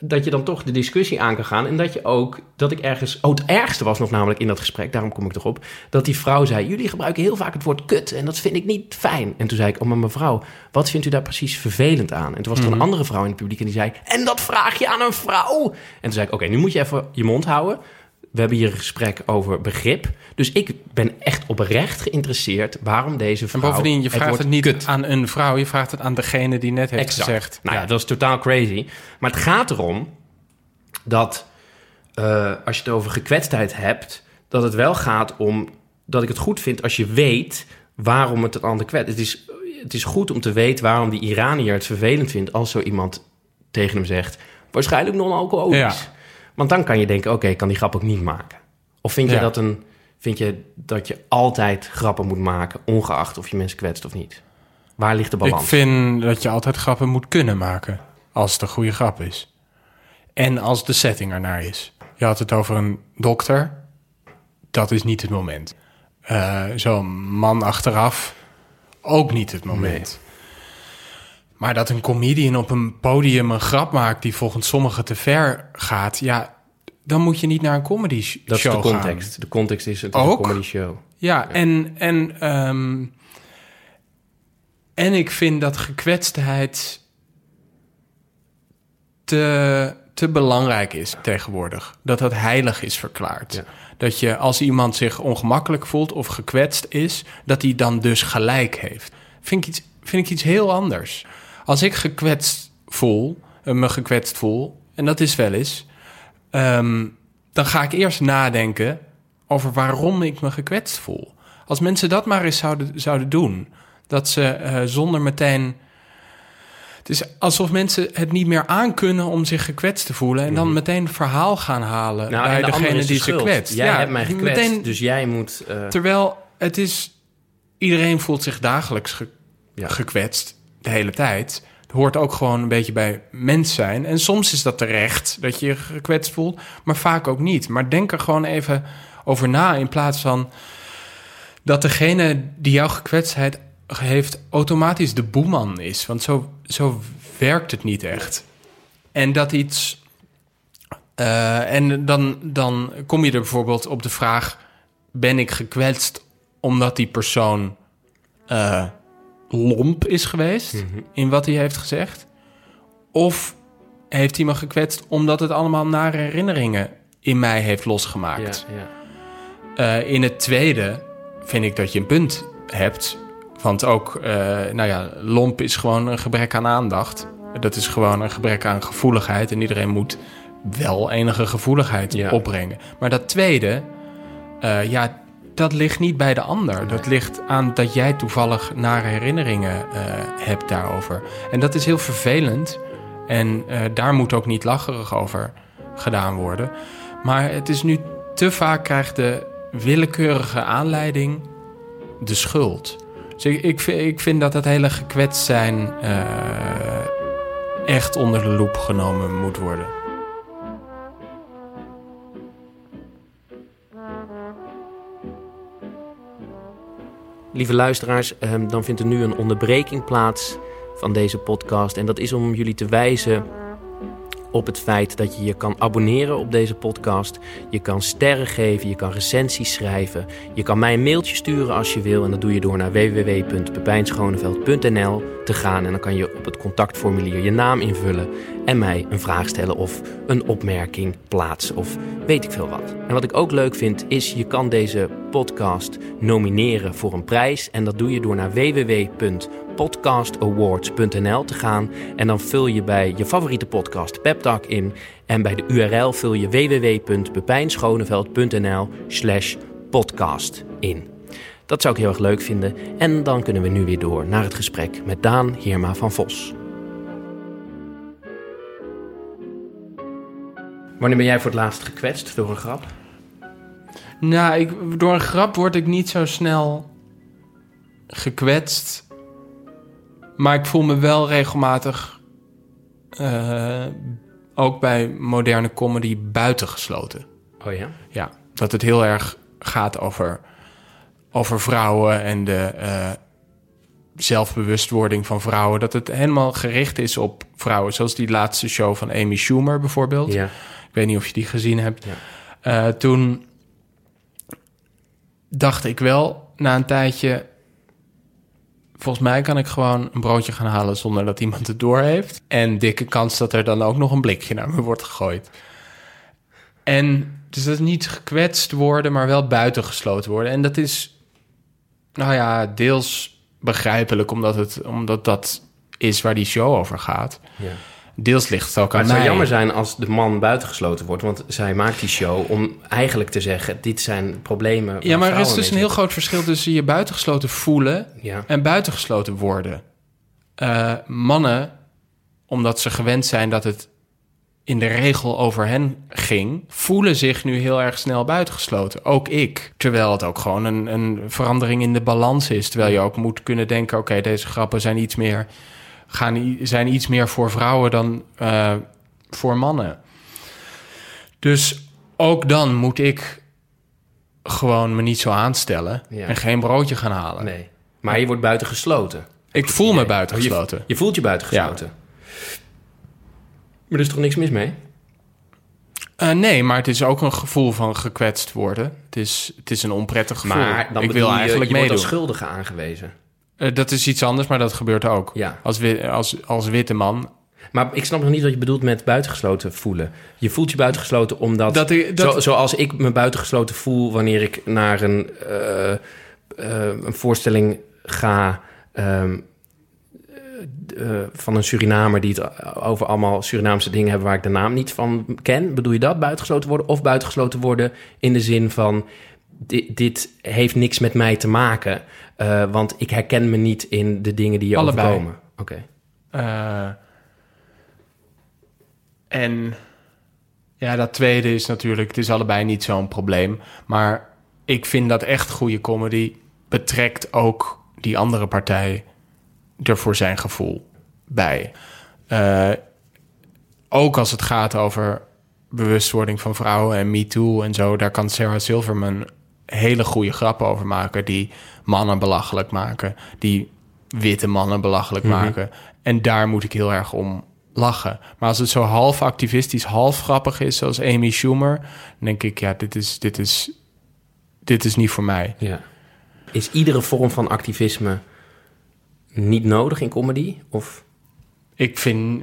dat je dan toch de discussie aan kan gaan. En dat je ook, dat ik ergens... Oh, het ergste was nog namelijk in dat gesprek, daarom kom ik erop... dat die vrouw zei, jullie gebruiken heel vaak het woord kut... en dat vind ik niet fijn. En toen zei ik, oh, maar mevrouw, wat vindt u daar precies vervelend aan? En toen was er een andere vrouw in het publiek en die zei... en dat vraag je aan een vrouw? En toen zei ik, oké, nu moet je even je mond houden... We hebben hier een gesprek over begrip. Dus ik ben echt oprecht geïnteresseerd waarom deze En vrouw... bovendien, je vraagt het niet kut aan een vrouw, je vraagt het aan degene die net heeft Exact. gezegd. Nou ja, dat is totaal crazy. Maar het gaat erom dat eh, als je het over gekwetstheid hebt, dat het wel gaat om dat ik het goed vind als je weet waarom het het ander kwetst. Het is, het is goed om te weten waarom die Iranier het vervelend vindt als zo iemand tegen hem zegt, waarschijnlijk non-alcoholisch. Ja. Want dan kan je denken, oké, ik kan die grap ook niet maken. Of vind je, Ja. dat een, vind je dat je altijd grappen moet maken, ongeacht of je mensen kwetst of niet? Waar ligt de Ik balans? vind dat je altijd grappen moet kunnen maken. Als het een goede grap is. En als de setting ernaar is. Je had het over een dokter. Dat is niet het moment. Eh, Zo'n man achteraf. Ook niet het moment. Maar dat een comedian op een podium een grap maakt... die volgens sommigen te ver gaat... ja, dan moet je niet naar een comedy sh- Dat is show de gaan. context. De context is het is een Ook? comedy show. Ja, en, en, ehm, en ik vind dat gekwetstheid te, te belangrijk is tegenwoordig. Dat dat heilig is verklaard. Ja. Dat je als iemand zich ongemakkelijk voelt of gekwetst is, dat hij dan dus gelijk heeft. Vind ik iets, vind ik iets heel anders. Als ik gekwetst voel, eh, me gekwetst voel, en dat is wel eens, ehm, dan ga ik eerst nadenken over waarom ik me gekwetst voel. Als mensen dat maar eens zouden, zouden doen, dat ze eh, zonder meteen. Het is alsof mensen het niet meer aankunnen om zich gekwetst te voelen. En dan meteen een verhaal gaan halen Mhm. Nou, bij de degene de die ze schuld. kwetst. Jij hebt mij gekwetst, meteen- dus jij moet... eh, Terwijl het is. Iedereen voelt zich dagelijks ge- Ja. gekwetst de hele tijd. Hoort ook gewoon een beetje bij mens zijn. En soms is dat terecht dat je je gekwetst voelt, maar vaak ook niet. Maar denk er gewoon even over na in plaats van dat degene die jouw gekwetstheid heeft automatisch de boeman is. Want zo, zo werkt het niet echt. En dat iets. eh, en dan, dan kom je er bijvoorbeeld op de vraag: ben ik gekwetst omdat die persoon eh, lomp is geweest in wat hij heeft gezegd? Of heeft hij me gekwetst omdat het allemaal nare herinneringen in mij heeft losgemaakt? ja. Eh, in het tweede vind ik dat je een punt hebt. Want ook, eh, nou ja, lomp is gewoon een gebrek aan aandacht. Dat is gewoon een gebrek aan gevoeligheid. En iedereen moet wel enige gevoeligheid Ja. opbrengen. Maar dat tweede, eh, ja, dat ligt niet bij de ander. Dat ligt aan dat jij toevallig nare herinneringen eh, hebt daarover. En dat is heel vervelend. En eh, daar moet ook niet lacherig over gedaan worden. Maar het is nu te vaak krijgt de willekeurige aanleiding de schuld. Dus ik, ik, ik vind dat dat hele gekwetst zijn eh, echt onder de loep genomen moet worden. Lieve luisteraars, ehm, dan vindt er nu een onderbreking plaats van deze podcast. En dat is om jullie te wijzen op het feit dat je je kan abonneren op deze podcast. Je kan sterren geven, je kan recensies schrijven. Je kan mij een mailtje sturen als je wil. En dat doe je door naar www.pepijnschoneveld.nl te gaan. En dan kan je op het contactformulier je naam invullen en mij een vraag stellen of een opmerking plaatsen of weet ik veel wat. En wat ik ook leuk vind is je kan deze podcast nomineren voor een prijs. En dat doe je door naar www.podcastawards.nl te gaan. En dan vul je bij je favoriete podcast Pep Talk in. En bij de URL vul je www.pepijnschoneveld.nl slash podcast in. Dat zou ik heel erg leuk vinden. En dan kunnen we nu weer door naar het gesprek met Daan Heerma van Vos. Wanneer ben jij voor het laatst gekwetst door een grap? Nou, ik, door een grap word ik niet zo snel gekwetst. Maar ik voel me wel regelmatig, eh, ook bij moderne comedy, buitengesloten. Oh ja? Ja, dat het heel erg gaat over, over vrouwen en de, eh, zelfbewustwording van vrouwen. Dat het helemaal gericht is op vrouwen. Zoals die laatste show van Amy Schumer bijvoorbeeld. Ja. Ik weet niet of je die gezien hebt. Ja. Eh, toen dacht ik wel na een tijdje... Volgens mij kan ik gewoon een broodje gaan halen zonder dat iemand het door heeft. En dikke kans dat er dan ook nog een blikje naar me wordt gegooid. En dus dat is niet gekwetst worden, maar wel buitengesloten worden. En dat is, nou ja, deels begrijpelijk, omdat, het, omdat dat is waar die show over gaat. Ja. Deels ligt het ook Maar aan het zou mij. jammer zijn als de man buitengesloten wordt. Want zij maakt die show om eigenlijk te zeggen... dit zijn problemen Ja, maar er is dus een heel groot verschil tussen je buitengesloten voelen. Ja. en buitengesloten worden. Eh, mannen, omdat ze gewend zijn dat het in de regel over hen ging, voelen zich nu heel erg snel buitengesloten. Ook ik. Terwijl het ook gewoon een, een verandering in de balans is. Terwijl je ook moet kunnen denken: oké, deze grappen zijn iets meer, gaan, zijn iets meer voor vrouwen dan eh, voor mannen. Dus ook dan moet ik gewoon me niet zo aanstellen Ja. en geen broodje gaan halen. Nee. Maar je wordt buitengesloten. Ik voel me buitengesloten. Je, je voelt je buitengesloten. Maar er is toch niks mis mee? Eh, nee, maar het is ook een gevoel van gekwetst worden. Het is, het is een onprettig gevoel. Maar dan ik wil je, eigenlijk je wordt als schuldige aangewezen. Eh, dat is iets anders, maar dat gebeurt ook. Ja. Als, als, als witte man. Maar ik snap nog niet wat je bedoelt met buitengesloten voelen. Je voelt je buitengesloten omdat... Dat ik- dat- zo, zoals ik me buitengesloten voel wanneer ik naar een, eh, eh, een voorstelling ga... ehm, eh, van een Surinamer die het over allemaal Surinaamse dingen hebben waar ik de naam niet van ken. Bedoel je dat, buitengesloten worden? Of buitengesloten worden in de zin van... Dit, dit heeft niks met mij te maken, eh, want ik herken me niet in de dingen die je Allebei. overkomen. Oké. eh, en ja, dat tweede is natuurlijk... Het is allebei niet zo'n probleem. Maar ik vind dat echt goede comedy betrekt ook die andere partij er voor zijn gevoel bij. Eh, ook als het gaat over bewustwording van vrouwen en MeToo en zo, daar kan Sarah Silverman hele goede grappen over maken die mannen belachelijk maken, die witte mannen belachelijk maken. En daar moet ik heel erg om lachen. Maar als het zo half activistisch, half grappig is, zoals Amy Schumer, dan denk ik, ja, dit is, dit is, dit is niet voor mij. Ja. Is iedere vorm van activisme niet nodig in comedy? Of Ik vind,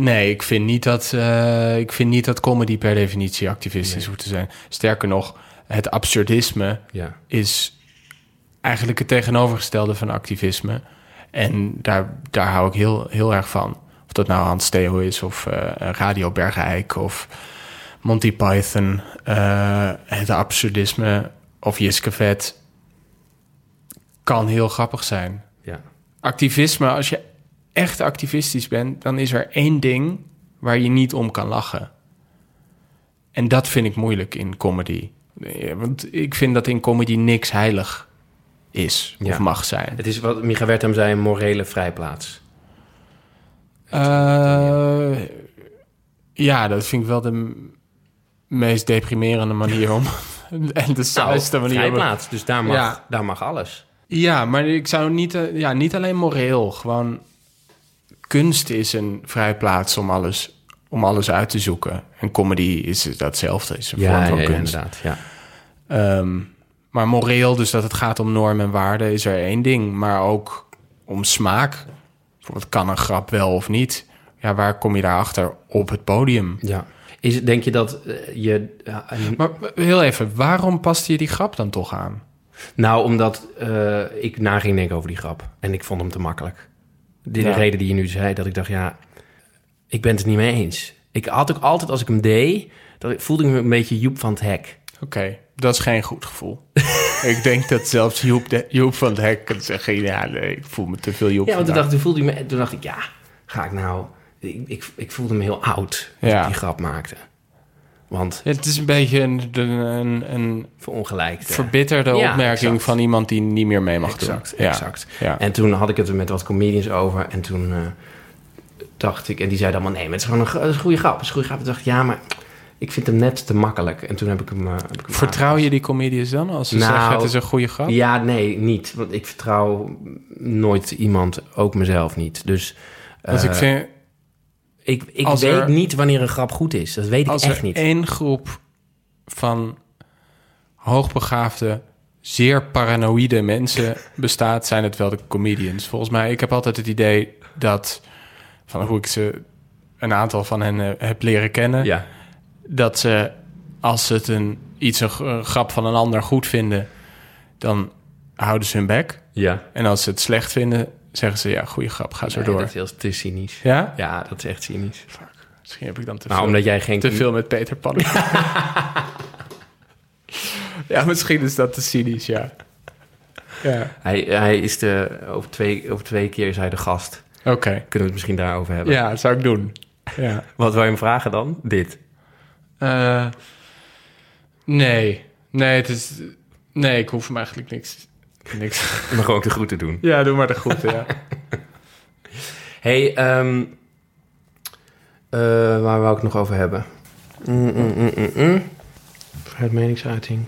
nee, ik vind niet dat, eh, ik vind niet dat comedy per definitie activistisch Nee. hoeft te zijn. Sterker nog, het absurdisme ja, is eigenlijk het tegenovergestelde van activisme. En daar, daar hou ik heel, heel erg van. Of dat nou Hans Theo is, of eh, Radio Bergeijk, of Monty Python, eh, het absurdisme, of Jiske Vet, kan heel grappig zijn. ja. Activisme, als je echt activistisch bent, dan is er één ding waar je niet om kan lachen. En dat vind ik moeilijk in comedy. Eh, Want ik vind dat in comedy niks heilig is Ja. of mag zijn. Het is wat Micha Wertheim zei, een morele vrijplaats. Eh, ja, dat vind ik wel de meest deprimerende manier om. en de saaiste Nou, manier om. vrijplaats, dus daar mag, Ja. daar mag alles. Ja, maar ik zou niet, eh, ja, niet alleen moreel. Gewoon kunst is een vrijplaats om alles, om alles uit te zoeken. En comedy is datzelfde, is een vorm van kunst. inderdaad. Ja. Ehm, maar moreel, dus dat het gaat om norm en waarde, is er één ding. Maar ook om smaak. Bijvoorbeeld, kan een grap wel of niet? Ja, waar kom je daarachter? Op het podium. ja. Is, denk je dat eh, je... ja, een- Maar heel even, waarom paste je die grap dan toch aan? nou, omdat eh, ik na ging denken over die grap. En ik vond hem te makkelijk. De Ja. reden die je nu zei, dat ik dacht, ja... Ik ben het niet mee eens. Ik had ook altijd, als ik hem deed... Dat ik, voelde ik me een beetje Joep van het Hek. Oké, dat is geen goed gevoel. ik denk dat zelfs Joep, de, Joep van het Hek kan zeggen... ja, nee, ik voel me te veel Joep Ja, want toen dacht, toen, voelde ik me, toen dacht ik, ja, ga ik nou... Ik, ik, ik voelde me heel oud als Ja. ik die grap maakte. Want Ja, het is een beetje een, een, een verongelijkte. verbitterde Ja, opmerking exact. van iemand die niet meer mee mag Exact, doen. Ja, exact. Ja. En toen had ik het er met wat comedians over. En toen eh, dacht ik... En die zeiden allemaal, nee, maar het is gewoon een, is een goede grap. Het is een goede grap. Toen dacht ik, ja, maar... ik vind hem net te makkelijk. En toen heb ik hem... eh, heb ik hem Vertrouw je die comedians dan als ze Nou, zeggen het is een goede grap? Ja, nee, niet. Want ik vertrouw nooit iemand, ook mezelf niet. Dus eh, ik vind, ik, ik als weet er- niet wanneer een grap goed is. Dat weet ik als echt er niet. één groep van hoogbegaafde, zeer paranoïde mensen bestaat, zijn het wel de comedians. Volgens mij, ik heb altijd het idee dat, van hoe ik ze, een aantal van hen eh, heb leren kennen, Ja, dat ze, als ze het een, iets, een, grap van een ander goed vinden, dan houden ze hun bek. ja. En als ze het slecht vinden, zeggen ze, ja, goede grap, ga zo Nee, door. dat is heel te cynisch. Ja? Ja, dat is echt cynisch. Misschien heb ik dan te Nou, veel. omdat jij geen... Te veel met Peter Pan. ja, misschien is dat te cynisch, ja. Ja, Hij, hij is de... Over twee, over twee keer is hij de gast. Oké. Kunnen we het misschien daarover hebben? Ja, dat zou ik doen. Ja. Wat wil je hem vragen dan? Dit. Eh, nee. Nee, het is... Nee, ik hoef hem eigenlijk niks... niks. Om gewoon ook de groeten doen. Ja, doe maar de groeten, ja. hey, ehm, eh, waar wou ik het nog over hebben? Mm, mm, mm, mm, mm. Vrijheid meningsuiting.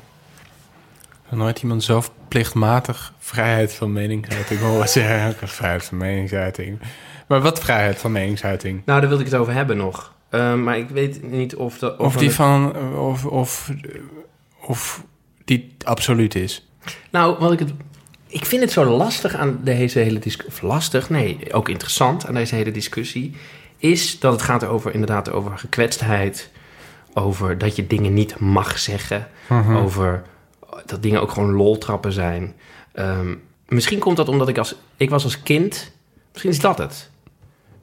Nooit iemand zo plichtmatig vrijheid van meningsuiting horen zeggen. Vrijheid van meningsuiting. Maar wat vrijheid van meningsuiting? Nou, daar wilde ik het over hebben nog. Eh, maar ik weet niet of dat... Of die het- van... Of, of, of die absoluut is. Nou, wat ik het... Ik vind het zo lastig aan deze hele discussie... Of lastig? Nee, ook interessant aan deze hele discussie... is dat het gaat over inderdaad over gekwetstheid... over dat je dingen niet mag zeggen... over dat dingen ook gewoon loltrappen zijn. Ehm, misschien komt dat omdat ik als... Ik was als kind... Misschien is dat het.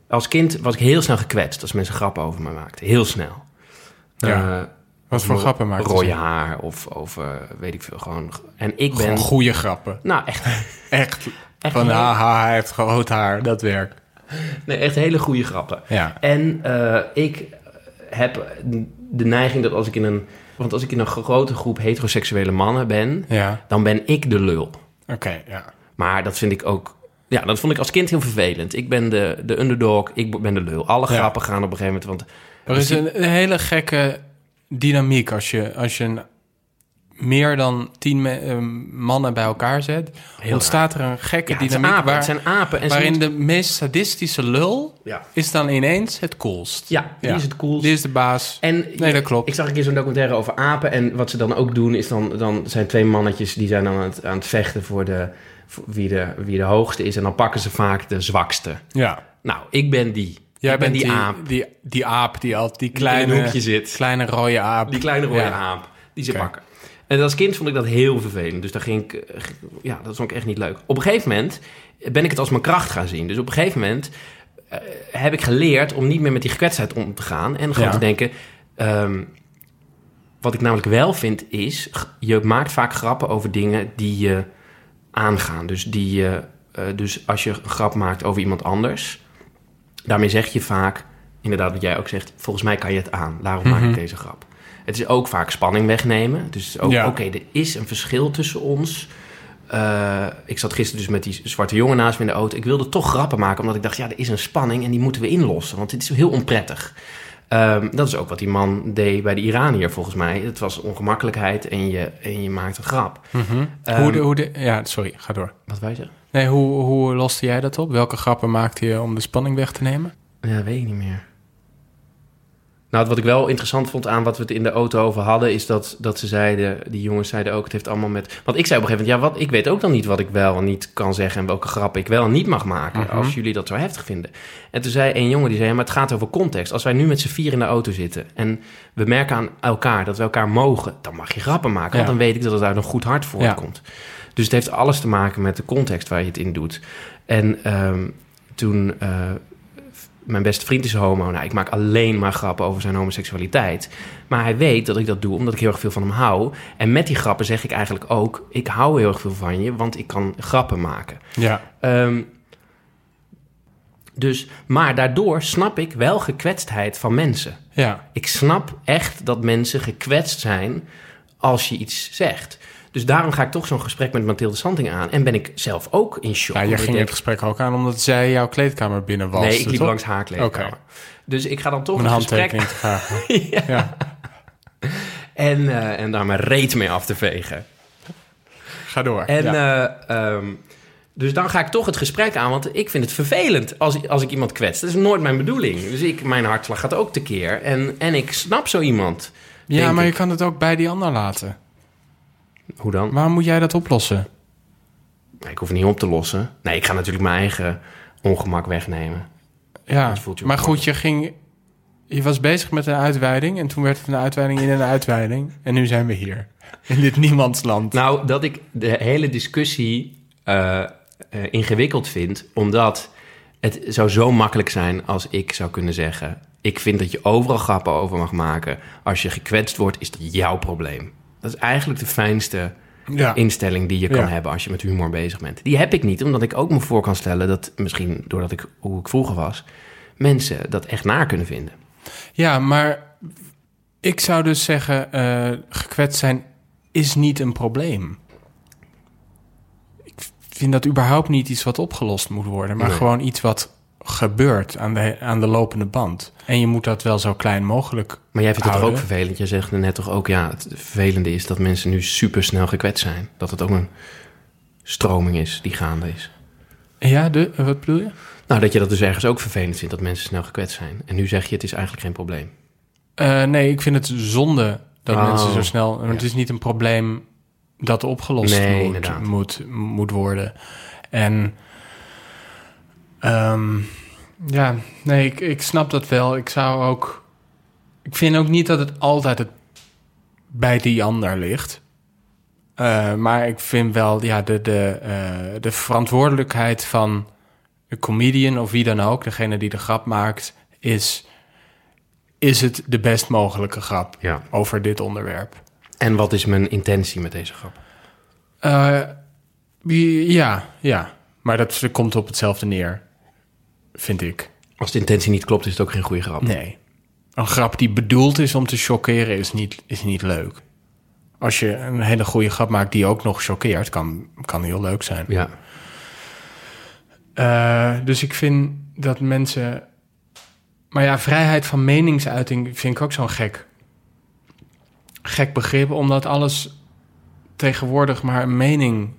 Als kind was ik heel snel gekwetst... als mensen grappen over me maakten. Heel snel. Ja. Eh, Wat voor grappen maakt ze? Rode haar of over, weet ik veel, gewoon... En ik ben... Gewoon goede grappen. Nou, echt, Echt. echt, Van, haha, hij heeft rood haar. Dat werkt. nee, echt hele goede grappen. Ja. En eh, ik heb de neiging dat als ik in een... Want als ik in een grote groep heteroseksuele mannen ben... Ja. dan ben ik de lul. Oké, ja. Maar dat vind ik ook... Ja, dat vond ik als kind heel vervelend. Ik ben de, de underdog, ik ben de lul. Alle Ja. grappen gaan op een gegeven moment... Want Er is een, een hele gekke dynamiek als je, als je een, meer dan tien me- eh, mannen bij elkaar zet. Heel ontstaat er een gekke ja, het, dynamiek apen, waar, het zijn apen. En waarin de meest sadistische lul Ja, is dan ineens het coolst. ja die Ja. is het coolst. Die is de baas. En Nee, dat klopt. Ik zag een keer zo'n documentaire over apen. En wat ze dan ook doen, is dan, dan zijn twee mannetjes die zijn dan aan het, aan het vechten voor, de, voor wie, de, wie de hoogste is. En dan pakken ze vaak de zwakste. Ja. Nou, ik ben die. Jij ik ben bent die, aap. Die, die aap die al die Die in een kleine, hoekje zit. kleine rode aap. Die kleine rode aap. Die ze pakken. En als kind vond ik dat heel vervelend. Dus daar ging ik... eh, Ja, dat vond ik echt niet leuk. Op een gegeven moment ben ik het als mijn kracht gaan zien. Dus op een gegeven moment eh, heb ik geleerd om niet meer met die gekwetstheid om te gaan. En gewoon Ja. te denken... ehm, wat ik namelijk wel vind is... je maakt vaak grappen over dingen die je aangaan. Dus, die je, eh, dus als je een grap maakt over iemand anders... daarmee zeg je vaak... inderdaad wat jij ook zegt... volgens mij kan je het aan. Daarom maak ik deze grap. Het is ook vaak spanning wegnemen. Dus ook, Ja. oké, er is een verschil tussen ons. Eh, ik zat gisteren dus met die zwarte jongen naast me in de auto. Ik wilde toch grappen maken, omdat ik dacht, ja, er is een spanning en die moeten we inlossen. Want dit is heel onprettig. Ehm, dat is ook wat die man deed bij de Iranier, volgens mij. Het was ongemakkelijkheid en je, en je maakt een grap. Mhm. Ehm, hoe de, hoe de, ja, sorry, ga door. Wat wij zeggen? Nee, hoe, hoe loste jij dat op? Welke grappen maakte je om de spanning weg te nemen? Ja, weet ik niet meer. Nou, wat ik wel interessant vond aan wat we het in de auto over hadden, is dat, dat ze zeiden, die jongens zeiden ook, het heeft allemaal met. Want ik zei op een gegeven moment, ja, wat, ik weet ook dan niet wat ik wel en niet kan zeggen en welke grappen ik wel en niet mag maken, Mhm. als jullie dat zo heftig vinden. En toen zei een jongen, die zei, ja, maar het gaat over context. Als wij nu met z'n vier in de auto zitten en we merken aan elkaar dat we elkaar mogen, dan mag je grappen maken, want Ja. dan weet ik dat het uit een goed hart voortkomt. Dus het heeft alles te maken met de context waar je het in doet. En ehm, toen eh, mijn beste vriend is homo. Nou, ik maak alleen maar grappen over zijn homoseksualiteit. Maar hij weet dat ik dat doe omdat ik heel erg veel van hem hou. En met die grappen zeg ik eigenlijk ook... ik hou heel erg veel van je, want ik kan grappen maken. Ja. Ehm, dus, maar daardoor snap ik wel gekwetstheid van mensen. Ja. Ik snap echt dat mensen gekwetst zijn als je iets zegt. Dus daarom ga ik toch zo'n gesprek met Mathilde Santing aan. En ben ik zelf ook in shock. Ja, je ging het gesprek ook aan omdat zij jouw kleedkamer binnen was. Nee, ik liep langs haar kleedkamer. Dus ik ga dan toch een een gesprek... handtekening te vragen. ja. Ja. En, eh, en daar mijn reet mee af te vegen. Ga door. En Ja. eh, ehm, dus dan ga ik toch het gesprek aan, want ik vind het vervelend als, als ik iemand kwets. Dat is nooit mijn bedoeling. Dus ik, mijn hartslag gaat ook tekeer. En, en ik snap zo iemand. ja, maar ik. je kan het ook bij die ander laten. Hoe dan? Waarom moet jij dat oplossen? Nee, ik hoef het niet op te lossen. Nee, ik ga natuurlijk mijn eigen ongemak wegnemen. Ja, maar goed, je ging... Je was bezig met een uitweiding en toen werd het een uitweiding in een uitweiding. En nu zijn we hier. In dit niemandsland. Nou, dat ik de hele discussie eh, eh, ingewikkeld vind, omdat het zou zo makkelijk zijn als ik zou kunnen zeggen: Ik vind dat je overal grappen over mag maken. Als je gekwetst wordt, is dat jouw probleem. Dat is eigenlijk de fijnste ja. instelling die je kan Ja. hebben als je met humor bezig bent. Die heb ik niet, omdat ik ook me voor kan stellen dat misschien doordat ik hoe ik vroeger was, mensen dat echt naar kunnen vinden. ja, maar ik zou dus zeggen, eh gekwetst zijn is niet een probleem. Ik vind dat überhaupt niet iets wat opgelost moet worden, maar Nee. gewoon iets wat gebeurt aan de, aan de lopende band. En je moet dat wel zo klein mogelijk Maar jij vindt het toch ook vervelend? Jij zegt net toch ook, ja, het vervelende is dat mensen nu super snel gekwetst zijn. Dat het ook een stroming is die gaande is. Ja, de, wat bedoel je? Nou, dat je dat dus ergens ook vervelend vindt dat mensen snel gekwetst zijn. En nu zeg je, het is eigenlijk geen probleem. Eh, nee, ik vind het zonde dat Oh, mensen zo snel... Want het is niet een probleem dat opgelost Nee, moet, moet, moet worden. En ehm, ja, nee, ik, ik snap dat wel. Ik zou ook... Ik vind ook niet dat het altijd het bij die ander ligt. Eh, maar ik vind wel ja, de, de, eh, de verantwoordelijkheid van de comedian of wie dan ook, degene die de grap maakt, is: is het de best mogelijke grap Ja. over dit onderwerp? En wat is mijn intentie met deze grap? Eh, wie- ja, ja, maar dat komt op hetzelfde neer, vind ik. Als de intentie niet klopt, is het ook geen goede grap. Nee. Een grap die bedoeld is om te chockeren is niet, is niet leuk. Als je een hele goede grap maakt die ook nog choqueert, kan, kan heel leuk zijn. Ja. Eh, dus ik vind dat mensen. Maar ja, vrijheid van meningsuiting vind ik ook zo'n gek. Gek begrip, omdat alles tegenwoordig maar een mening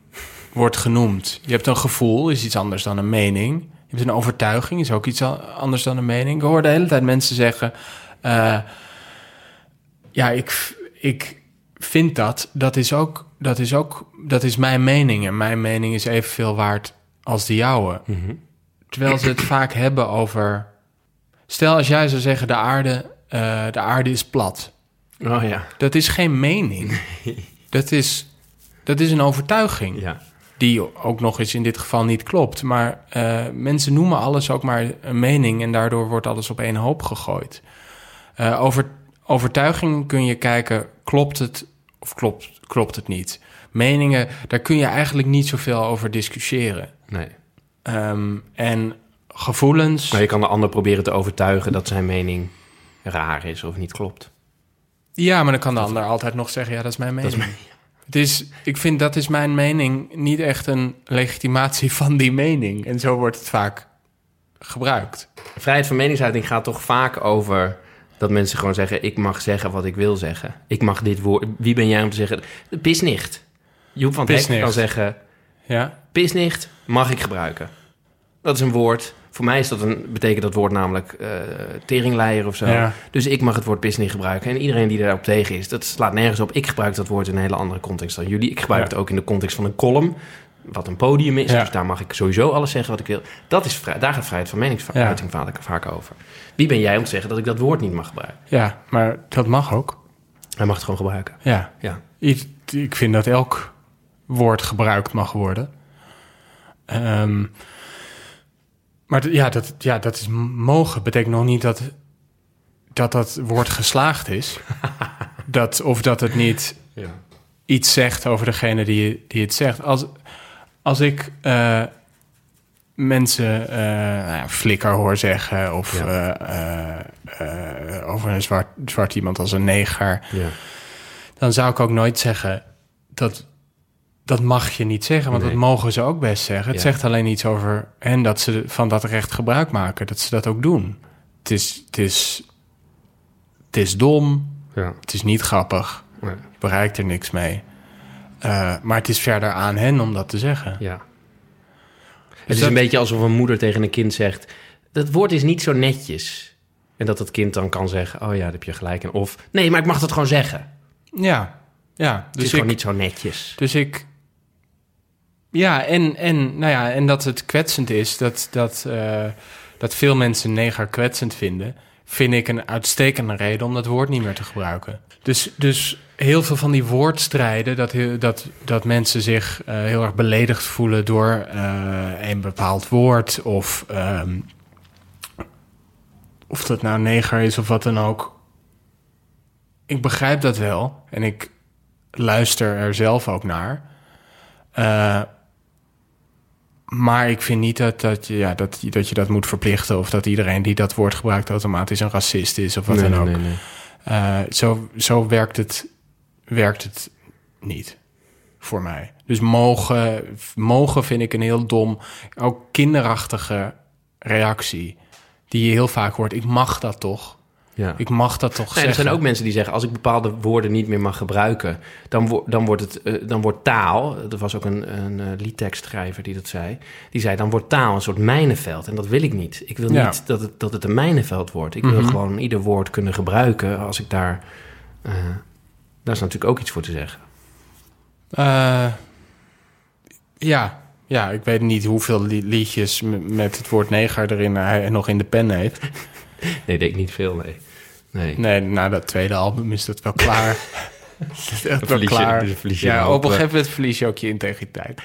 wordt genoemd. Je hebt een gevoel, is iets anders dan een mening. Je hebt een overtuiging, is ook iets anders dan een mening. Ik hoor de hele tijd mensen zeggen: eh, Ja, ik, ik vind dat. Dat is, ook, dat, is ook, dat is mijn mening. En mijn mening is evenveel waard als de jouwe. Mhm. Terwijl ze het vaak hebben over. Stel als jij zou zeggen: de aarde, eh, de aarde is plat. Oh ja. Dat is geen mening. Dat is, dat is een overtuiging. Ja. Die ook nog eens in dit geval niet klopt. Maar eh, mensen noemen alles ook maar een mening. En daardoor wordt alles op één hoop gegooid. Eh, over overtuiging kun je kijken: klopt het of klopt, klopt het niet? Meningen, daar kun je eigenlijk niet zoveel over discussiëren. Nee. Ehm, en gevoelens. Maar je kan de ander proberen te overtuigen dat zijn mening raar is of niet klopt. Ja, maar dan kan de ander altijd nog zeggen: ja, dat is mijn mening. Dat is Het is, ik vind dat is mijn mening niet echt een legitimatie van die mening. En zo wordt het vaak gebruikt. Vrijheid van meningsuiting gaat toch vaak over dat mensen gewoon zeggen: ik mag zeggen wat ik wil zeggen. Ik mag dit woord. Wie ben jij om te zeggen? Pisnicht. Joep van Pisnicht. kan zeggen: Ja, pisnicht mag ik gebruiken. Dat is een woord. Voor mij is dat een, betekent dat woord namelijk eh teringleier of zo. Ja. Dus ik mag het woord pisnicht gebruiken. En iedereen die daarop tegen is, dat slaat nergens op. Ik gebruik dat woord in een hele andere context dan jullie. Ik gebruik Ja. het ook in de context van een column, wat een podium is. Ja. Dus daar mag ik sowieso alles zeggen wat ik wil. Dat is vrij, daar gaat vrijheid van meningsuiting vaak, vaak over. Wie ben jij om te zeggen dat ik dat woord niet mag gebruiken? ja, maar dat mag ook. Hij mag het gewoon gebruiken. Ja, Ja. ik, ik vind dat elk woord gebruikt mag worden. Ehm, maar ja dat, ja, dat is mogen. Betekent nog niet dat dat, dat woord geslaagd is. dat, of dat het niet ja. iets zegt over degene die, die het zegt. Als, als ik eh, mensen nou ja, flikker hoor zeggen... of Ja. eh, over een zwart, zwart iemand als een neger... ja. dan zou ik ook nooit zeggen... dat, dat mag je niet zeggen, want Nee. dat mogen ze ook best zeggen. Het Ja. zegt alleen iets over hen dat ze van dat recht gebruik maken. Dat ze dat ook doen. Het is, het is, het is dom, ja. het is niet grappig... Je bereikt er niks mee. Eh, maar het is verder aan hen om dat te zeggen. Ja. Het Dus is dat- een beetje alsof een moeder tegen een kind zegt... dat woord is niet zo netjes. En dat het kind dan kan zeggen... oh ja, daar heb je gelijk in. Of nee, maar ik mag dat gewoon zeggen. Ja, ja. Het Dus is ik, gewoon niet zo netjes. Dus ik. Ja, en, en, nou ja, en dat het kwetsend is, dat, dat, eh, dat veel mensen neger kwetsend vinden, vind ik een uitstekende reden om dat woord niet meer te gebruiken. Dus, dus heel veel van die woordstrijden, dat, dat, dat mensen zich eh, heel erg beledigd voelen door eh, een bepaald woord, of, ehm, of dat nou neger is of wat dan ook. Ik begrijp dat wel en ik luister er zelf ook naar. Eh, maar ik vind niet dat, dat, je, ja, dat, dat je dat moet verplichten... of dat iedereen die dat woord gebruikt automatisch een racist is... of wat Nee, dan ook. nee, nee, nee. Eh, zo zo werkt, het, werkt het niet voor mij. Dus mogen, mogen vind ik een heel dom, ook kinderachtige reactie... die je heel vaak hoort. Ik mag dat toch? Ja. Ik mag dat toch Nee, er zeggen? zijn ook mensen die zeggen: als ik bepaalde woorden niet meer mag gebruiken, dan, wo- dan, wordt, het, eh, dan wordt taal. Er was ook een, een eh, liedtekstschrijver die dat zei. Die zei: dan wordt taal een soort mijnenveld. En dat wil ik niet. Ik wil Ja. niet dat het, dat het een mijnenveld wordt. Ik wil Mhm. gewoon ieder woord kunnen gebruiken als ik daar. eh, daar is natuurlijk ook iets voor te zeggen. Ja, ja, ik weet niet hoeveel li- liedjes met het woord neger erin hij nog in de pen heeft. Nee, ik denk niet veel, nee. Nee. Nee, na dat tweede album is dat wel klaar. Het is wel je- klaar. dus je ja, op een eh, gegeven moment verlies je ook je integriteit.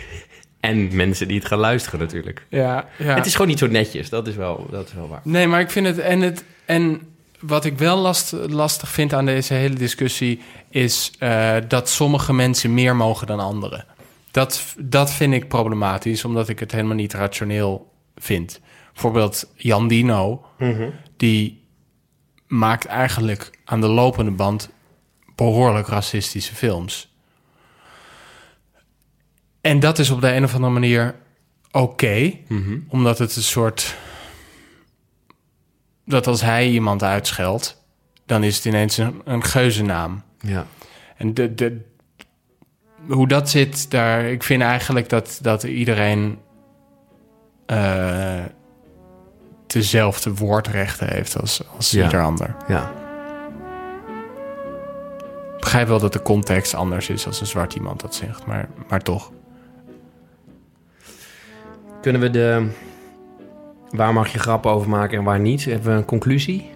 En mensen die het gaan luisteren, natuurlijk. Ja, ja. Het is gewoon niet zo netjes, dat is wel, dat is wel waar. Nee, maar ik vind het... En, het, en wat ik wel last, lastig vind aan deze hele discussie... is eh, dat sommige mensen meer mogen dan anderen. Dat, dat vind ik problematisch, omdat ik het helemaal niet rationeel vind. Bijvoorbeeld Jan Dino, die maakt eigenlijk aan de lopende band... behoorlijk racistische films. En dat is op de een of andere manier oké omdat het een soort. Dat als hij iemand uitscheldt, dan is het ineens een, een geuzennaam. Ja. En de, de, hoe dat zit, daar, ik vind eigenlijk dat, dat iedereen eh, dezelfde woordrechten heeft als, als Ja. ieder ander. ja. Ik begrijp wel dat de context anders is als een zwart iemand dat zegt, maar, maar toch. Kunnen we de... Waar mag je grappen over maken en waar niet? Hebben we een conclusie?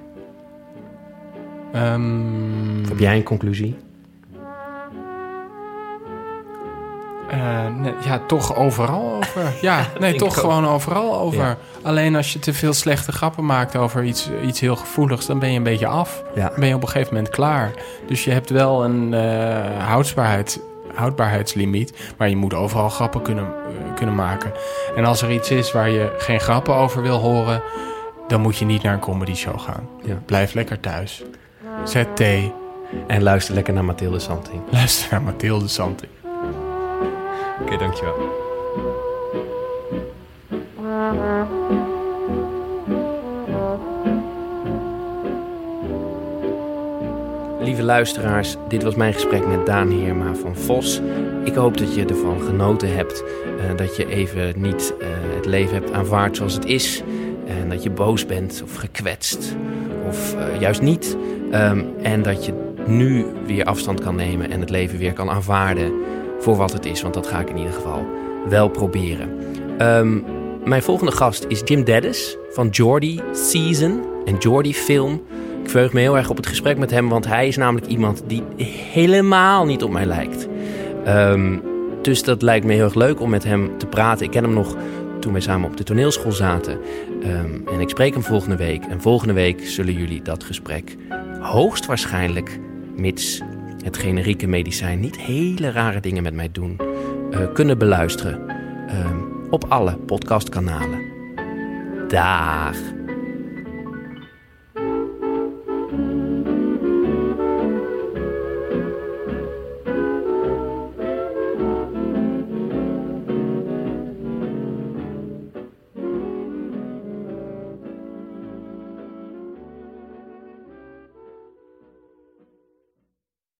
Ehm, heb jij een conclusie? Nee, ja, toch overal over. Ja, nee, toch gewoon overal over. Alleen als je te veel slechte grappen maakt over iets, iets heel gevoeligs, dan ben je een beetje af. Dan ben je op een gegeven moment klaar. Dus je hebt wel een eh, houdbaarheid, houdbaarheidslimiet, maar je moet overal grappen kunnen, eh, kunnen maken. En als er iets is waar je geen grappen over wil horen, dan moet je niet naar een comedy show gaan. Ja. Blijf lekker thuis. Zet thee. En luister lekker naar Mathilde Santing. Luister naar Mathilde Santing. Oké, dankjewel. Lieve luisteraars, dit was mijn gesprek met Daan Heerma van Vos. Ik hoop dat je ervan genoten hebt. eh, dat je even niet eh, het leven hebt aanvaard zoals het is. En dat je boos bent of gekwetst. Of eh, juist niet. Ehm, en dat je nu weer afstand kan nemen en het leven weer kan aanvaarden voor wat het is. Want dat ga ik in ieder geval wel proberen. Ehm, mijn volgende gast is Jim Dennis van Jordy Season en Jordy Film. Ik verheug me heel erg op het gesprek met hem, want hij is namelijk iemand die helemaal niet op mij lijkt. Ehm, dus dat lijkt me heel erg leuk om met hem te praten. Ik ken hem nog toen wij samen op de toneelschool zaten. Ehm, en ik spreek hem volgende week. En volgende week zullen jullie dat gesprek hoogstwaarschijnlijk, mits het generieke medicijn niet hele rare dingen met mij doen, eh, kunnen beluisteren. Ehm, op alle podcastkanalen. Dag.